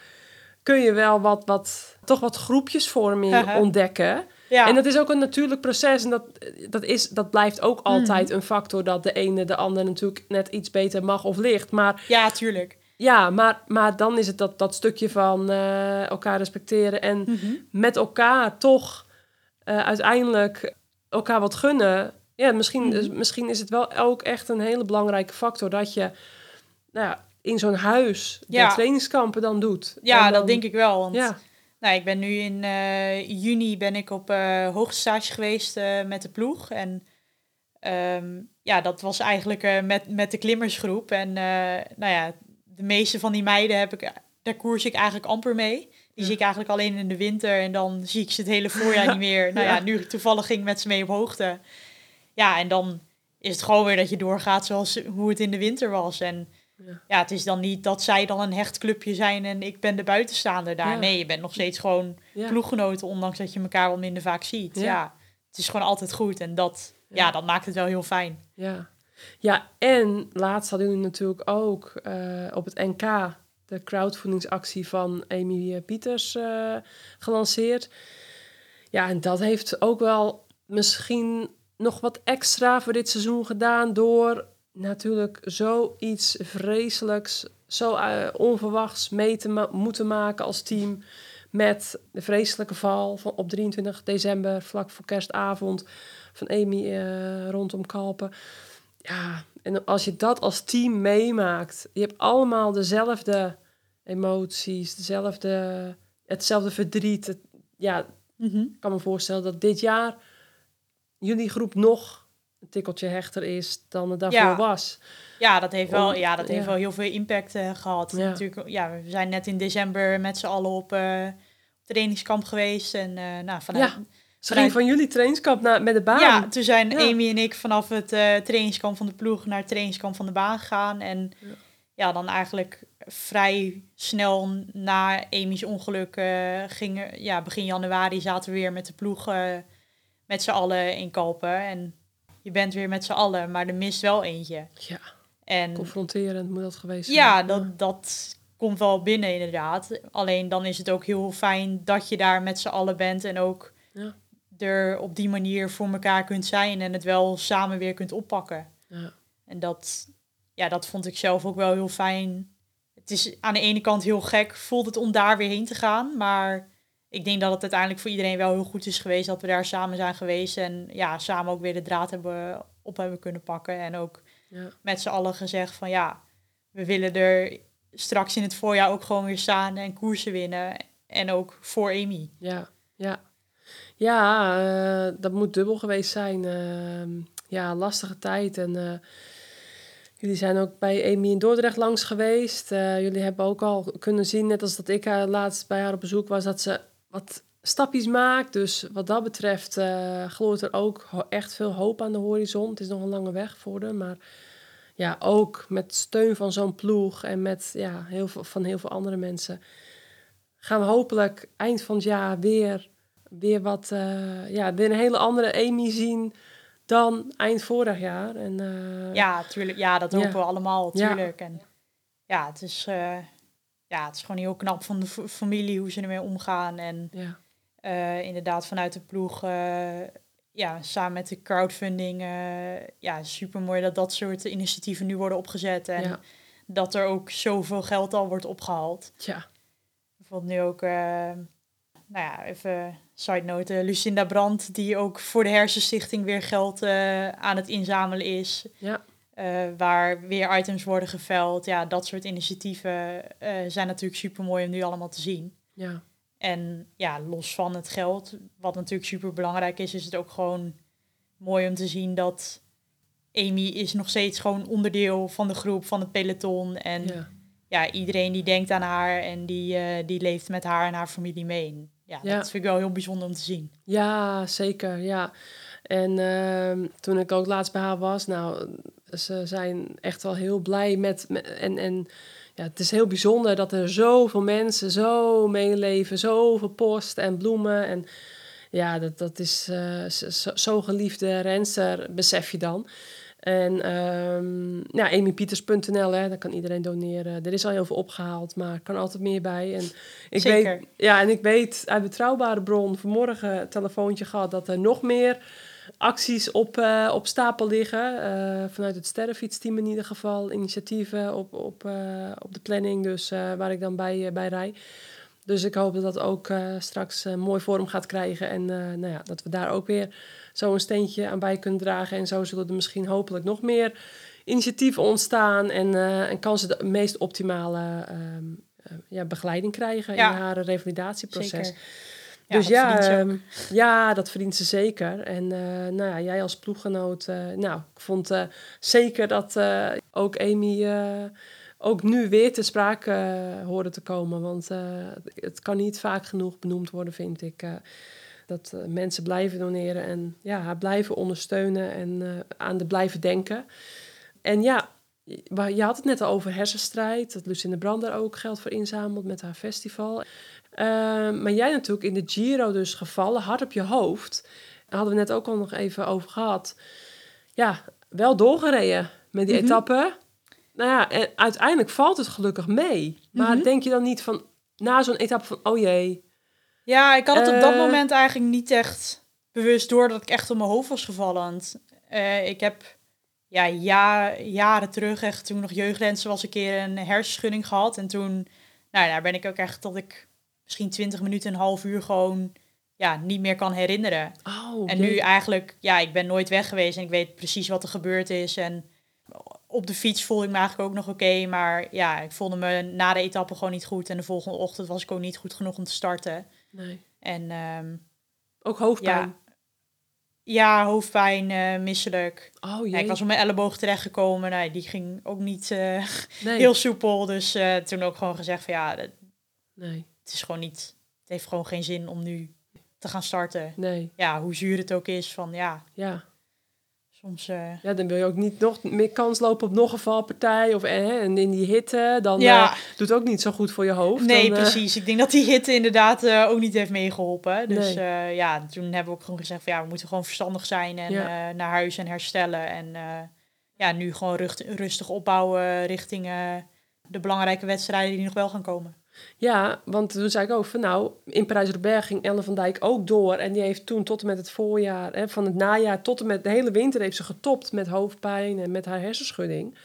B: kun je wel wat, wat, toch wat groepjesvorming ontdekken. Ja. En dat is ook een natuurlijk proces. En dat, dat, is, dat blijft ook mhm. altijd een factor dat de ene de ander natuurlijk net iets beter mag of ligt. Maar,
C: ja, tuurlijk.
B: Ja, maar, maar dan is het dat, dat stukje van uh, elkaar respecteren en mhm. met elkaar toch uh, uiteindelijk elkaar wat gunnen. Ja, misschien, mm misschien is het wel ook echt een hele belangrijke factor dat je nou ja, in zo'n huis ja. de trainingskampen dan doet.
C: Ja, dat denk ik wel. Want ja. nou, ik ben nu in uh, juni ben ik op uh, hoogstage geweest uh, met de ploeg. En um, ja, dat was eigenlijk met, met de klimmersgroep. En nou ja, de meeste van die meiden heb ik, daar koers ik eigenlijk amper mee. Die zie ik eigenlijk alleen in de winter en dan zie ik ze het hele voorjaar [LAUGHS] niet meer. Nou ja, nu toevallig ging ik met ze mee op hoogte. Ja, en dan is het gewoon weer dat je doorgaat zoals hoe het in de winter was. En ja. ja. het is dan niet dat zij dan een hecht clubje zijn en ik ben de buitenstaander daar. Nee, je bent nog steeds gewoon ploeggenoten, ondanks dat je elkaar wel minder vaak ziet. Ja. het is gewoon altijd goed en dat, ja. dat maakt het wel heel fijn.
B: Ja, ja en laatst hadden jullie natuurlijk ook uh, op het NK de crowdfundingsactie van Amy Pieters uh, gelanceerd. Ja, en dat heeft ook wel misschien nog wat extra voor dit seizoen gedaan door natuurlijk zoiets vreselijks, zo uh, onverwachts mee te moeten maken als team. Met de vreselijke val van op 23 december, vlak voor kerstavond, van Amy uh, rondom Kalpen. Ja, en als je dat als team meemaakt, je hebt allemaal dezelfde emoties, dezelfde, hetzelfde verdriet. ja, mm -hmm. ik kan me voorstellen dat dit jaar jullie groep nog tikkeltje hechter is dan het daarvoor
C: Ja.
B: was.
C: Ja, dat heeft wel, ja, dat heeft
B: ja.
C: wel heel veel impact eh, gehad.
B: Ja.
C: Natuurlijk, ja, we zijn net in december met z'n allen op eh, trainingskamp geweest. En eh, nou, vanuit,
B: Ja, Ze van jullie trainingskamp naar, met de baan.
C: Ja, toen zijn. Amy en ik vanaf het trainingskamp van de ploeg naar het trainingskamp van de baan gegaan. En
B: Ja.
C: dan eigenlijk vrij snel na Amy's ongeluk gingen, ja, begin januari zaten we weer met de ploeg met z'n allen in Kalpen. En je bent weer met z'n allen, maar er mist wel eentje.
B: Ja,
C: En
B: confronterend moet dat geweest zijn.
C: ja, dat, dat komt wel binnen inderdaad. Alleen dan is het ook heel fijn dat je daar met z'n allen bent en ook
B: Ja.
C: er op die manier voor elkaar kunt zijn en het wel samen weer kunt oppakken.
B: Ja.
C: En dat, ja, dat vond ik zelf ook wel heel fijn. Het is aan de ene kant heel gek, voelt het om daar weer heen te gaan, maar ik denk dat het uiteindelijk voor iedereen wel heel goed is geweest dat we daar samen zijn geweest en ja, samen ook weer de draad hebben op hebben kunnen pakken en ook
B: Ja.
C: met z'n allen gezegd van ja, we willen er straks in het voorjaar ook gewoon weer staan en koersen winnen. En ook voor Amy.
B: Ja, ja. Ja, eh, dat moet dubbel geweest zijn. Ehm, ja, lastige tijd. En eh, jullie zijn ook bij Amy in Dordrecht langs geweest. Eh, jullie hebben ook al kunnen zien, net als dat ik haar laatst bij haar op bezoek was, dat ze wat stapjes maakt. Dus wat dat betreft eh gloort er ook echt veel hoop aan de horizon. Het is nog een lange weg voor haar, maar ja, ook met steun van zo'n ploeg en met ja, heel veel, van heel veel andere mensen gaan we hopelijk eind van het jaar weer, weer wat, eh, ja, weer een hele andere Amy zien dan eind vorig jaar. En, eh,
C: Ja, tuurlijk. Ja, dat
B: Ja.
C: hopen we allemaal,
B: Ja.
C: tuurlijk. En ja, het is, ja, het is gewoon heel knap van de familie hoe ze ermee omgaan. En
B: ja,
C: eh, inderdaad vanuit de ploeg, eh, ja, samen met de crowdfunding, eh ja, super mooi dat dat soort initiatieven nu worden opgezet. En
B: ja,
C: dat er ook zoveel geld al wordt opgehaald.
B: tja,
C: Bijvoorbeeld nu ook, nou ja, even side note, Lucinda Brandt, die ook voor de Hersenstichting weer geld aan het inzamelen is.
B: ja,
C: eh, waar weer items worden geveld. Ja, dat soort initiatieven eh, zijn natuurlijk super mooi om nu allemaal te zien.
B: ja,
C: En ja, los van het geld, wat natuurlijk super belangrijk is, is het ook gewoon mooi om te zien dat Amy is nog steeds gewoon onderdeel van de groep, van het peloton. En
B: ja.
C: ja, iedereen die denkt aan haar en die, eh, die leeft met haar en haar familie mee. Ja,
B: Ja.
C: dat vind ik wel heel bijzonder om te zien.
B: Ja, zeker, ja. En ehm, toen ik ook laatst bij haar was, nou, ze zijn echt wel heel blij met... met en, en ja, het is heel bijzonder dat er zoveel mensen zo meeleven, zoveel post en bloemen. En ja, dat, dat is eh, zo- geliefde renster, besef je dan. En ehm ja, amypieters.nl, hè, daar kan iedereen doneren. Er is al heel veel opgehaald, maar kan altijd meer bij. En ik
C: Zeker.
B: Weet, ja, en ik weet uit betrouwbare bron vanmorgen telefoontje gehad dat er nog meer acties op, eh, op stapel liggen. eh, vanuit het sterrenfietsteam in ieder geval. Initiatieven op, op, eh, op de planning, dus waar ik dan bij, bij rij. Dus ik hoop dat dat ook straks mooi vorm gaat krijgen. En nou ja, dat we daar ook weer zo een steentje aan bij kunnen dragen. En zo zullen er misschien hopelijk nog meer initiatieven ontstaan. En, en kan ze de meest optimale ehm, eh, ja, begeleiding krijgen
C: Ja.
B: in haar revalidatieproces.
C: Zeker.
B: Dus
C: dat
B: ja, ehm, ja, dat verdient ze zeker. En eh, nou ja, jij als ploeggenoot, eh, nou, ik vond eh, zeker dat ook Amy ook nu weer te sprake hoorde te komen. Want het kan niet vaak genoeg benoemd worden, vind ik. dat mensen blijven doneren en ja, haar blijven ondersteunen en aan de blijven denken. En ja, je je had het net al over hersenstrijd, dat Lucinda Brand daar ook geld voor inzamelt met haar festival. Ehm, maar jij natuurlijk in de Giro dus gevallen, hard op je hoofd. Daar hadden we net ook al nog even over gehad. Ja, wel doorgereden met die
C: Mhm.
B: etappe. Nou ja, en uiteindelijk valt het gelukkig mee. Maar
C: Mhm.
B: denk je dan niet van, na zo'n etappe van, oh jee.
C: Ja, ik had het op dat
B: Eh.
C: moment eigenlijk niet echt bewust door dat ik echt op mijn hoofd was gevallen. Want, eh, ik heb ja, ja, jaren terug, echt toen nog jeugdrensen was, een keer een hersenschudding gehad. En toen, nou, daar ben ik ook echt dat ik misschien 20 minuten, een half uur gewoon ja, niet meer kan herinneren.
B: Oh,
C: En
B: jee.
C: nu eigenlijk, ja, ik ben nooit weg geweest en ik weet precies wat er gebeurd is. En op de fiets voelde ik me eigenlijk ook nog oké. maar ja, ik voelde me na de etappe gewoon niet goed. En de volgende ochtend was ik ook niet goed genoeg om te starten.
B: Nee.
C: En ehm,
B: Ook hoofdpijn.
C: ja, Ja, hoofdpijn, eh, misselijk.
B: Oh
C: Ja,
B: jee.
C: ik was op mijn elleboog terechtgekomen. Nou, die ging ook niet eh,
B: nee. [LAUGHS]
C: heel soepel. Dus eh, toen ook gewoon gezegd van ja,
B: nee,
C: is gewoon niet... Het heeft gewoon geen zin om nu te gaan starten.
B: nee,
C: Ja, hoe zuur het ook is van ja,
B: ja.
C: soms... eh,
B: Ja, dan wil je ook niet nog meer kans lopen op nog een valpartij. Of eh, en in die hitte, dan
C: ja,
B: eh, doet het ook niet zo goed voor je hoofd.
C: nee,
B: dan,
C: precies. Ik denk dat die hitte inderdaad ook niet heeft meegeholpen. Dus
B: Nee.
C: ja, toen hebben we ook gewoon gezegd van ja, we moeten gewoon verstandig zijn en
B: Ja.
C: naar huis en herstellen. En ja, nu gewoon rustig opbouwen richting de belangrijke wedstrijden die nog wel gaan komen.
B: Ja, want toen zei ik ook van nou, in Parijs-Roubaix ging Ellen van Dijk ook door. En die heeft toen tot en met het voorjaar, hè, van het najaar tot en met de hele winter heeft ze getopt met hoofdpijn en met haar hersenschudding.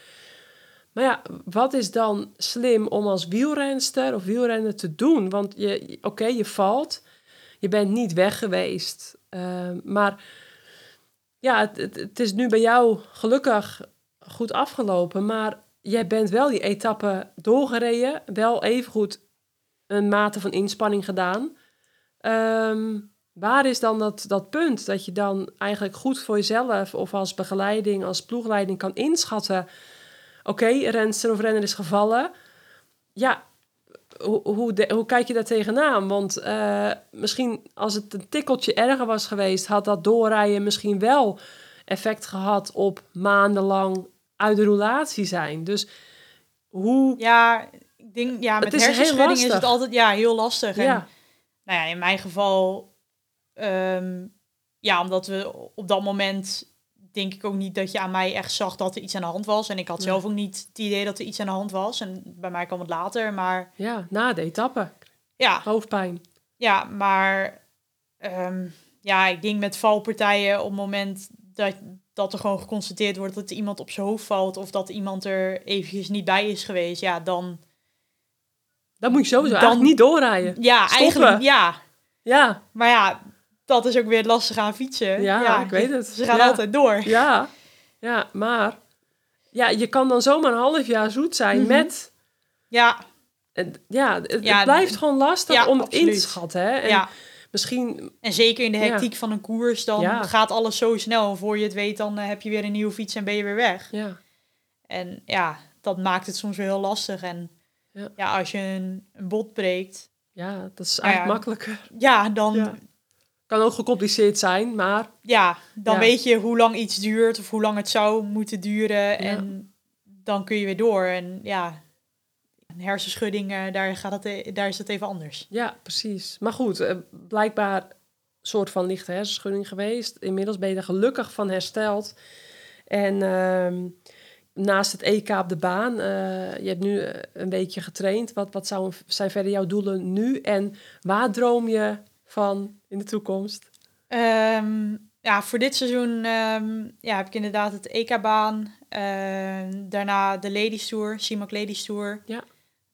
B: Maar ja, wat is dan slim om als wielrenster of wielrenner te doen? Want je, oké, je valt, je bent niet weg geweest. Ehm, maar ja, het, het, het is nu bij jou gelukkig goed afgelopen. Maar jij bent wel die etappe doorgereden. Wel even goed een mate van inspanning gedaan. Ehm, waar is dan dat, dat punt dat je dan eigenlijk goed voor jezelf of als begeleiding, als ploegleiding kan inschatten? Oké, renster of renner is gevallen. Ja, hoe kijk je daar tegenaan? Want eh, misschien als het een tikkeltje erger was geweest, had dat doorrijden misschien wel effect gehad op maandenlang uit de roulatie zijn. Dus hoe.
C: Ja, ik denk, ja, met
B: is
C: hersenschudding is het altijd ja, heel lastig. En,
B: Ja,
C: nou ja, in mijn geval, ehm, ja, omdat we op dat moment denk ik ook niet dat je aan mij echt zag dat er iets aan de hand was. En ik had zelf ook niet het idee dat er iets aan de hand was. En bij mij kwam het later. Maar
B: ja, na de etappe.
C: ja,
B: Hoofdpijn.
C: ja maar ehm, ja, ik denk met valpartijen op het moment dat, dat er gewoon geconstateerd wordt dat er iemand op zijn hoofd valt. Of dat iemand er eventjes niet bij is geweest. Ja, dan...
B: Dan moet je sowieso
C: Dan-
B: eigenlijk niet doorrijden.
C: Ja,
B: Stoppen.
C: eigenlijk ja.
B: Ja,
C: Maar ja, dat is ook weer het lastige aan fietsen.
B: Ja, ik weet het.
C: Ze gaan
B: Ja.
C: altijd door.
B: ja, ja, maar ja, je kan dan zomaar een half jaar zoet zijn
C: Mhm.
B: met.
C: Ja,
B: en Ja, het,
C: Ja,
B: het blijft gewoon lastig om het in te schatten. Hè? En
C: ja.
B: Misschien,
C: En zeker in de
B: Ja.
C: hectiek van een koers, dan
B: Ja.
C: gaat alles zo snel. Voor je het weet, dan eh, heb je weer een nieuwe fiets en ben je weer weg.
B: ja,
C: En ja, dat maakt het soms weer heel lastig. En
B: Ja.
C: ja, als je een, een bot breekt,
B: ja, dat is
C: Nou
B: eigenlijk makkelijker.
C: ja, dan.
B: Kan ook gecompliceerd zijn, maar
C: dan
B: Ja.
C: weet je hoe lang iets duurt of hoe lang het zou moeten duren. En dan kun je weer door. En ja, hersenschudding, eh, daar, gaat het, e- daar is het even anders.
B: ja, precies. Maar goed, eh, blijkbaar soort van lichte hersenschudding geweest. Inmiddels ben je er gelukkig van hersteld. En ehm, naast het EK op de baan, eh, je hebt nu een weekje getraind. Wat, wat zou, zijn verder jouw doelen nu? En waar droom je van in de toekomst?
C: Ehm, ja, voor dit seizoen ehm, ja, heb ik inderdaad het EK-baan. Daarna de Ladies Tour, CIMAC Ladies Tour.
B: Ja.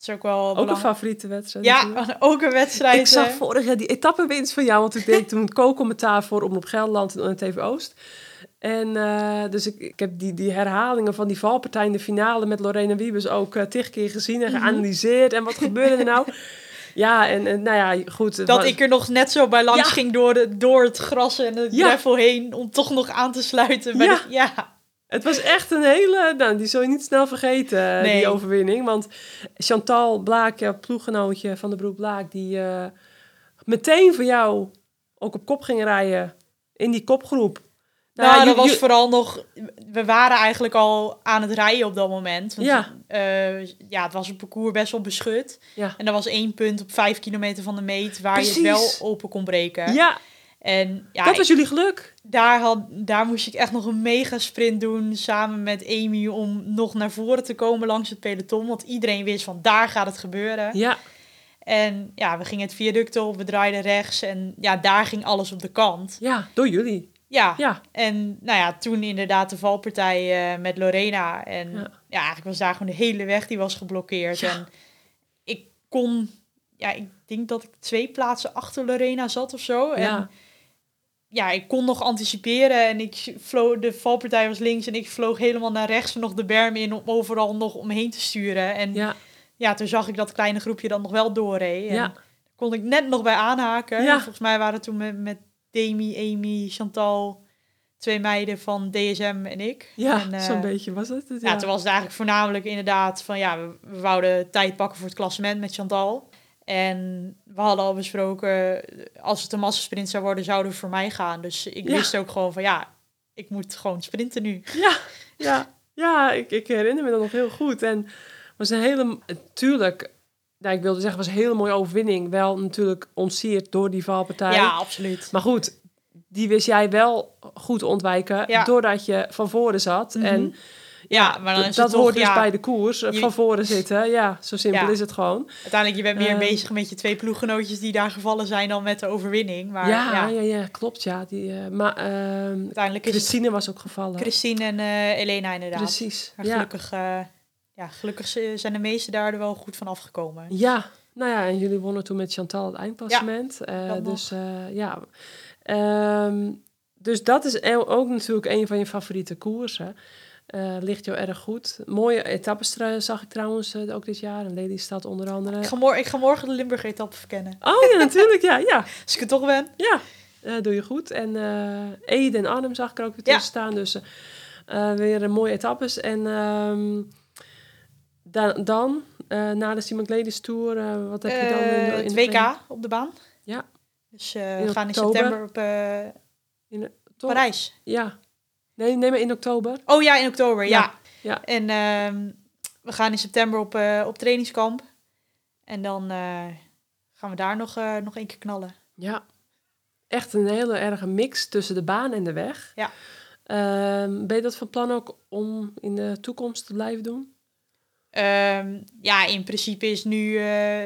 C: Is ook wel
B: Ook een favoriete wedstrijd? natuurlijk.
C: Ja, [LAUGHS] ook een wedstrijd.
B: Ik zag vorig jaar die etappenwinst van jou, want ik deed [LAUGHS] toen co-commentaar voor Omroep Gelderland en TV Oost. En eh, dus ik, ik heb die, die herhalingen van die valpartij in de finale met Lorena Wiebes ook eh tig keer gezien en
C: Mhm.
B: geanalyseerd. En wat gebeurde er nou? [LAUGHS] Ja, en, en nou ja, goed.
C: dat
B: was-
C: ik er nog net zo bij langs
B: Ja.
C: ging door, de, door het gras en het
B: Ja.
C: gravel heen. Om toch nog aan te sluiten. Bij
B: Ja.
C: De, ja.
B: Het was echt een hele... Nou, die zul je niet snel vergeten, eh,
C: Nee.
B: die overwinning. Want Chantal Blaak, ploeggenootje van de Broek Blaak... die eh, meteen voor jou ook op kop ging rijden in die kopgroep.
C: Nou,
B: ju-
C: dat was vooral nog... We waren eigenlijk al aan het rijden op dat moment. Want,
B: Ja.
C: eh, ja, het was een parcours best wel beschut.
B: Ja.
C: En er was één punt op vijf kilometer van de meet... waar je het wel open kon breken.
B: Ja,
C: En ja,
B: dat was jullie geluk.
C: daar, had, daar moest ik echt nog een mega sprint doen samen met Amy om nog naar voren te komen langs het peloton. Want iedereen wist van daar gaat het gebeuren.
B: Ja,
C: En ja, we gingen het viaduct op, we draaiden rechts en ja, daar ging alles op de kant.
B: ja, door jullie.
C: Ja,
B: Ja,
C: en nou ja, toen inderdaad de valpartij eh, met Lorena. En
B: Ja.
C: ja. eigenlijk was daar gewoon de hele weg die was geblokkeerd.
B: Ja.
C: En ik kon, ja, ik denk dat ik twee plaatsen achter Lorena zat of zo. En
B: ja,
C: ja, ik kon nog anticiperen en ik vloog, de valpartij was links en ik vloog helemaal naar rechts en nog de berm in om overal nog omheen te sturen. En ja,
B: ja,
C: toen zag ik dat kleine groepje dan nog wel doorreed. En
B: Ja.
C: kon ik net nog bij aanhaken.
B: Ja.
C: Volgens mij waren het toen met, met Demi, Amy, Chantal twee meiden van DSM en ik.
B: Ja,
C: En, eh,
B: zo'n beetje was het. het,
C: Ja, toen was het eigenlijk voornamelijk inderdaad van ja, we, we wouden tijd pakken voor het klassement met Chantal. En we hadden al besproken, als het een massasprint zou worden, zouden we voor mij gaan. Dus ik
B: Ja.
C: wist ook gewoon van ja, ik moet gewoon sprinten nu.
B: Ja, ja, ja ik, ik herinner me dat nog heel goed. En was een hele, natuurlijk, nou, ik wilde zeggen, was een hele mooie overwinning. Wel natuurlijk ontsierd door die valpartij.
C: Ja, absoluut.
B: Maar goed, die wist jij wel goed ontwijken,
C: Ja.
B: doordat je van voren zat.
C: Mhm.
B: En
C: Ja, maar dan is
B: dat
C: het toch,
B: hoort dus
C: ja,
B: bij de koers, eh,
C: je-
B: van voren zitten. Ja, zo simpel
C: Ja.
B: is het gewoon.
C: uiteindelijk je bent meer
B: Ehm.
C: bezig met je twee ploeggenootjes die daar gevallen zijn dan met de overwinning. Maar
B: ja,
C: ja,
B: ja, ja, klopt, ja. Die, eh, maar ehm,
C: uiteindelijk is het
B: Christine was ook gevallen.
C: Christine en eh, Elena inderdaad.
B: Precies,
C: Maar
B: ja.
C: gelukkig, eh, ja, gelukkig zijn de meesten daar er wel goed van afgekomen.
B: Ja, nou ja, en jullie wonnen toen met Chantal het eindklassement. Eh, dus eh, ja. Ehm, dus dat is e- ook natuurlijk een van je favoriete koersen. Eh ligt jou erg goed. Mooie etappes zag ik trouwens eh, ook dit jaar. En Lelystad onder andere.
C: Ik ga, mor- ik ga morgen de Limburg-etappe verkennen.
B: Oh ja, natuurlijk. Ja, ja, [LAUGHS]
C: Als ik er toch ben.
B: ja. Eh, doe je goed. En Ede en Arnhem zag ik er ook weer
C: Ja.
B: tussen staan. Dus weer een mooie etappes. En ehm, dan, dan na de Simon Ladies Tour, wat heb je dan in, in
C: het? WK op de baan.
B: Ja.
C: Dus we gaan in september op
B: In?
C: Parijs.
B: Ja. Nee, nee, maar in oktober.
C: Oh ja, in oktober, ja.
B: Ja.
C: En ehm, we gaan in september op, eh, op trainingskamp. En dan eh, gaan we daar nog, eh, nog één keer knallen.
B: Ja. Echt een hele erge mix tussen de baan en de weg.
C: Ja.
B: Ehm, ben je dat van plan ook om in de toekomst te blijven doen?
C: Ehm, ja, in principe is nu, eh,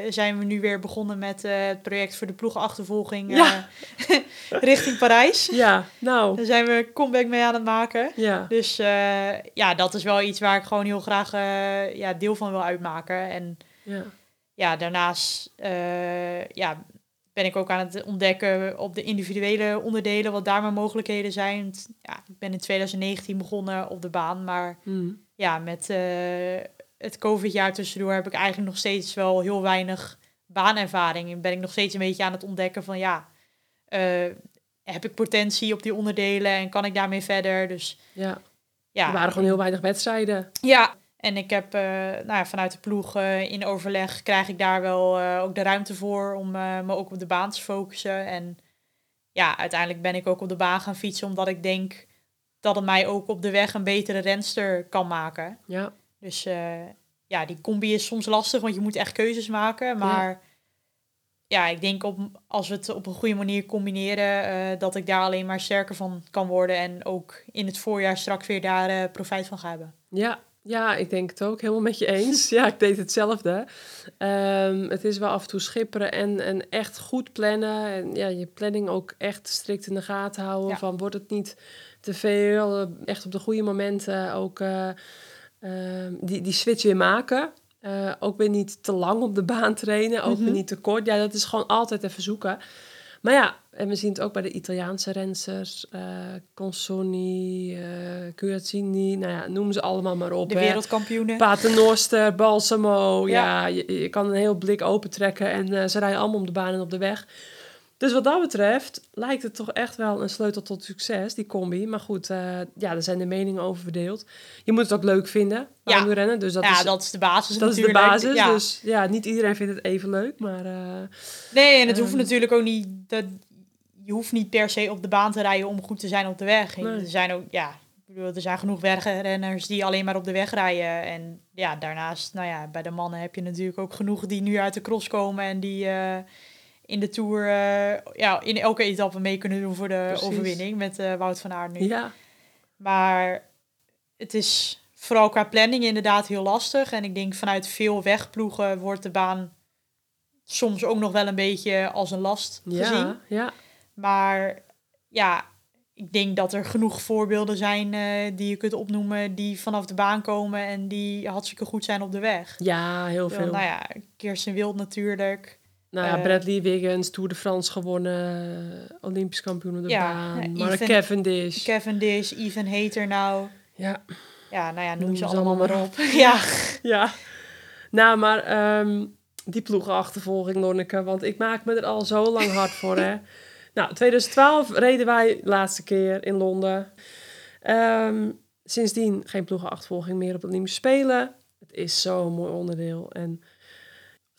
C: zijn we nu weer begonnen met eh, het project voor de ploegenachtervolging
B: Ja.
C: eh, [LAUGHS] richting Parijs.
B: Ja, nou.
C: Daar zijn we comeback mee aan het maken.
B: Ja.
C: Dus ja, dat is wel iets waar ik gewoon heel graag ja, deel van wil uitmaken. En
B: ja.
C: ja, daarnaast ja, ben ik ook aan het ontdekken op de individuele onderdelen wat daar mijn mogelijkheden zijn. Ja, ik ben in 2019 begonnen op de baan, maar
B: Hm.
C: ja, met het COVID-jaar tussendoor heb ik eigenlijk nog steeds wel heel weinig baanervaring. En ben ik nog steeds een beetje aan het ontdekken van ja, eh, heb ik potentie op die onderdelen en kan ik daarmee verder? Dus
B: ja.
C: ja,
B: Er waren gewoon heel weinig wedstrijden.
C: ja, en ik heb eh, nou ja, vanuit de ploeg eh, in overleg krijg ik daar wel ook de ruimte voor om me ook op de baan te focussen. En ja, uiteindelijk ben ik ook op de baan gaan fietsen omdat ik denk dat het mij ook op de weg een betere renster kan maken.
B: Ja.
C: Dus eh, ja, die combi is soms lastig, want je moet echt keuzes maken. Maar ja, ik denk op, als we het op een goede manier combineren, eh, dat ik daar alleen maar sterker van kan worden. En ook in het voorjaar straks weer daar eh, profijt van ga hebben.
B: Ja. Ja, ik denk het ook. Helemaal met je eens. Ja, ik deed hetzelfde. Ehm, het is wel af en toe schipperen en, en echt goed plannen. En ja, je planning ook echt strikt in de gaten houden.
C: Ja.
B: Van wordt het niet te veel? Echt op de goede momenten ook die, die switch weer maken. Eh, ook weer niet te lang op de baan trainen. Ook weer
C: Mhm.
B: niet te kort. Ja, dat is gewoon altijd even zoeken. Maar ja, en we zien het ook bij de Italiaanse rensters. eh Consoni, eh Curazzini. Nou ja, noem ze allemaal maar op.
C: De
B: hè.
C: wereldkampioenen.
B: Paternoster, Balsamo. Ja,
C: Ja.
B: je, je kan een heel blik opentrekken en ze rijden allemaal om de baan en op de weg. Dus wat dat betreft lijkt het toch echt wel een sleutel tot succes, die combi. Maar goed, eh, ja, er zijn de meningen over verdeeld. Je moet het ook leuk vinden,
C: Ja.
B: rennen. Dus dat,
C: ja,
B: is,
C: dat is de basis
B: dat is de basis.
C: Ja.
B: Dus ja, niet iedereen vindt het even leuk, maar... eh,
C: Nee, en het hoeft
B: Ehm.
C: natuurlijk ook niet... Dat, je hoeft niet per se op de baan te rijden om goed te zijn op de weg.
B: Nee.
C: Er zijn ook, ja, ik bedoel, er zijn genoeg wegrenners die alleen maar op de weg rijden. En ja, daarnaast, nou ja, bij de mannen heb je natuurlijk ook genoeg die nu uit de cross komen en die eh, in de Tour eh, ja, in elke etappe mee kunnen doen voor de
B: Precies.
C: overwinning met eh, Wout van Aert nu.
B: ja,
C: Maar het is vooral qua planning inderdaad heel lastig. En ik denk vanuit veel wegploegen wordt de baan soms ook nog wel een beetje als een last gezien.
B: ja, ja,
C: Maar ja, ik denk dat er genoeg voorbeelden zijn eh, die je kunt opnoemen die vanaf de baan komen en die hartstikke goed zijn op de weg.
B: ja, heel veel.
C: Nou ja, Kirsten Wild natuurlijk.
B: Nou ja,
C: Eh,
B: Bradley Wiggins, Tour de France gewonnen, eh, Olympisch kampioen op de
C: Ja,
B: baan. Mark
C: Ethan-
B: Cavendish.
C: Cavendish, Even Hater nou.
B: ja,
C: Ja, nou ja, noem,
B: Noem
C: ze allemaal
B: allemaal
C: maar op. [LAUGHS] ja. [LAUGHS]
B: ja. Nou, maar ehm, die ploegenachtervolging, Lonneke, want ik maak me er al zo lang hard voor, hè. [LAUGHS] Nou, 2012 reden wij de laatste keer in Londen. Ehm, sindsdien geen ploegenachtervolging meer op de Olympische Spelen. Het is zo'n mooi onderdeel. En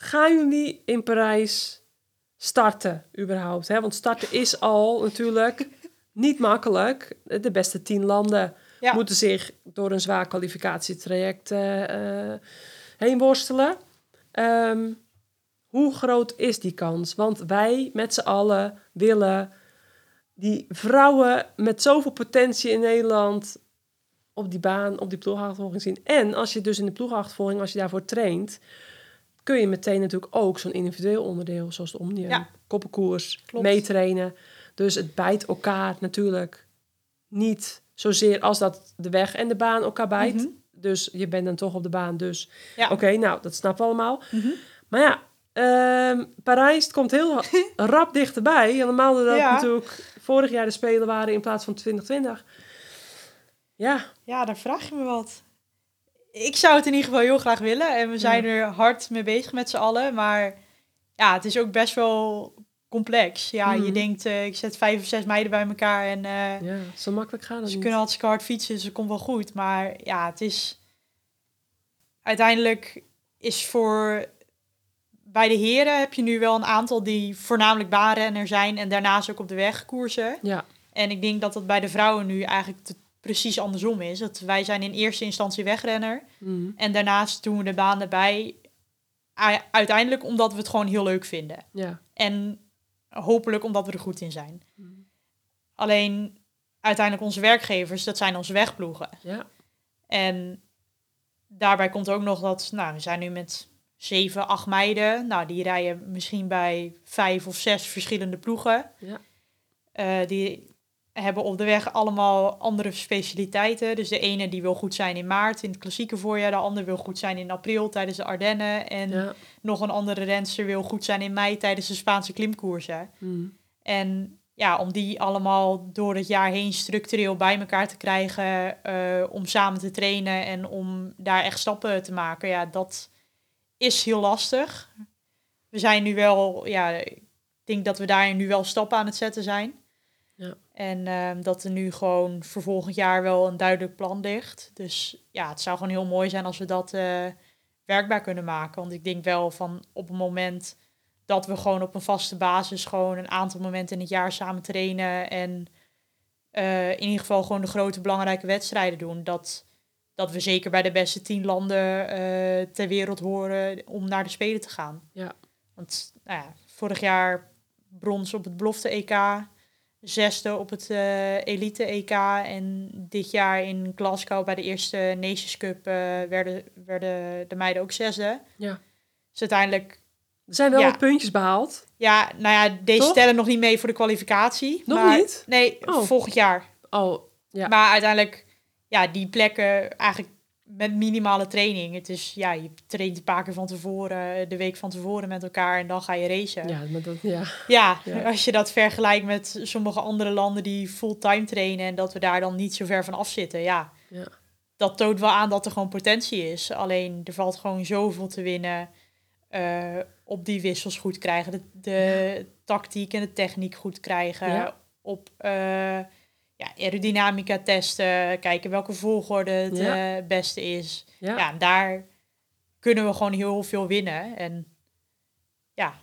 B: gaan jullie in Parijs starten überhaupt? Hè? Want starten is al natuurlijk niet makkelijk. De beste tien landen
C: Ja.
B: moeten zich door een zwaar kwalificatietraject eh, eh, heen worstelen. Ehm, hoe groot is die kans? Want wij met z'n allen willen die vrouwen met zoveel potentie in Nederland op die baan, op die ploegachtervolging zien. En als je dus in de ploegachtervolging, als je daarvoor traint, kun je meteen natuurlijk ook zo'n individueel onderdeel, zoals de Omnium,
C: Ja.
B: koppenkoers,
C: Klopt.
B: meetrainen. Dus het bijt elkaar natuurlijk niet zozeer als dat de weg en de baan elkaar bijt.
C: Mhm.
B: Dus je bent dan toch op de baan. Dus
C: Ja.
B: oké, nou, dat snappen we allemaal.
C: Mhm.
B: Maar ja, ehm, Parijs komt heel [LAUGHS] rap dichterbij. Helemaal doordat
C: Ja.
B: natuurlijk vorig jaar de Spelen waren in plaats van 2020. Ja,
C: Ja, daar vraag je me wat. Ik zou het in ieder geval heel graag willen. En we zijn er hard mee bezig met z'n allen. Maar ja, het is ook best wel complex. Ja,
B: Mhm.
C: je denkt, eh, ik zet vijf of zes meiden bij elkaar. En eh,
B: ja zo makkelijk gaat het
C: ze
B: niet.
C: kunnen hartstikke hard fietsen. Dus het komt wel goed. Maar ja, het is... Uiteindelijk is voor... Bij de heren heb je nu wel een aantal die voornamelijk baanrenner zijn. En daarnaast ook op de weg koersen.
B: Ja,
C: En ik denk dat dat bij de vrouwen nu eigenlijk te- precies andersom is. Dat wij zijn in eerste instantie wegrenner.
B: mhm,
C: En daarnaast doen we de baan erbij. Uiteindelijk omdat we het gewoon heel leuk vinden.
B: ja.
C: En hopelijk omdat we er goed in zijn.
B: Mhm.
C: Alleen uiteindelijk onze werkgevers, dat zijn onze wegploegen.
B: ja.
C: En daarbij komt ook nog dat, nou, we zijn nu met zeven, acht meiden. Nou, die rijden misschien bij vijf of zes verschillende ploegen.
B: Ja.
C: Eh, die hebben op de weg allemaal andere specialiteiten. Dus de ene die wil goed zijn in maart in het klassieke voorjaar. De ander wil goed zijn in april tijdens de Ardennen. En
B: ja.
C: nog een andere renster wil goed zijn in mei tijdens de Spaanse klimkoersen.
B: mhm.
C: En ja, om die allemaal door het jaar heen structureel bij elkaar te krijgen, eh, om samen te trainen en om daar echt stappen te maken, ja, dat is heel lastig. We zijn nu wel, ja, ik denk dat we daar nu wel stappen aan het zetten zijn.
B: Ja.
C: En ehm, dat er nu gewoon voor volgend jaar wel een duidelijk plan ligt. Dus ja, het zou gewoon heel mooi zijn als we dat eh, werkbaar kunnen maken. Want ik denk wel van op het moment dat we gewoon op een vaste basis gewoon een aantal momenten in het jaar samen trainen en eh, in ieder geval gewoon de grote belangrijke wedstrijden doen. Dat, dat we zeker bij de beste tien landen eh, ter wereld horen om naar de Spelen te gaan.
B: Ja.
C: Want nou ja, vorig jaar brons op het belofte EK, zesde op het eh, elite EK en dit jaar in Glasgow bij de eerste Nations Cup eh, werden, werden de meiden ook zesde.
B: Ja.
C: Dus uiteindelijk
B: Er zijn wel
C: Ja.
B: wat puntjes behaald.
C: ja, nou ja, deze
B: Toch?
C: tellen nog niet mee voor de kwalificatie.
B: Nog
C: maar-
B: niet?
C: Nee,
B: Oh.
C: volgend jaar.
B: Oh, Ja.
C: Maar uiteindelijk, ja, die plekken eigenlijk met minimale training. Het is, ja, je traint een paar keer van tevoren, de week van tevoren met elkaar en dan ga je racen.
B: ja, maar dat, ja.
C: Ja,
B: Ja.
C: als je dat vergelijkt met sommige andere landen die fulltime trainen en dat we daar dan niet zo ver van af zitten, ja.
B: Ja.
C: Dat toont wel aan dat er gewoon potentie is. Alleen er valt gewoon zoveel te winnen eh, op die wissels goed krijgen, de, de tactiek en de techniek goed krijgen, op eh, ja, aerodynamica testen, kijken welke volgorde het
B: Ja.
C: eh, beste is.
B: Ja.
C: Ja, en daar kunnen we gewoon heel veel winnen. En ja,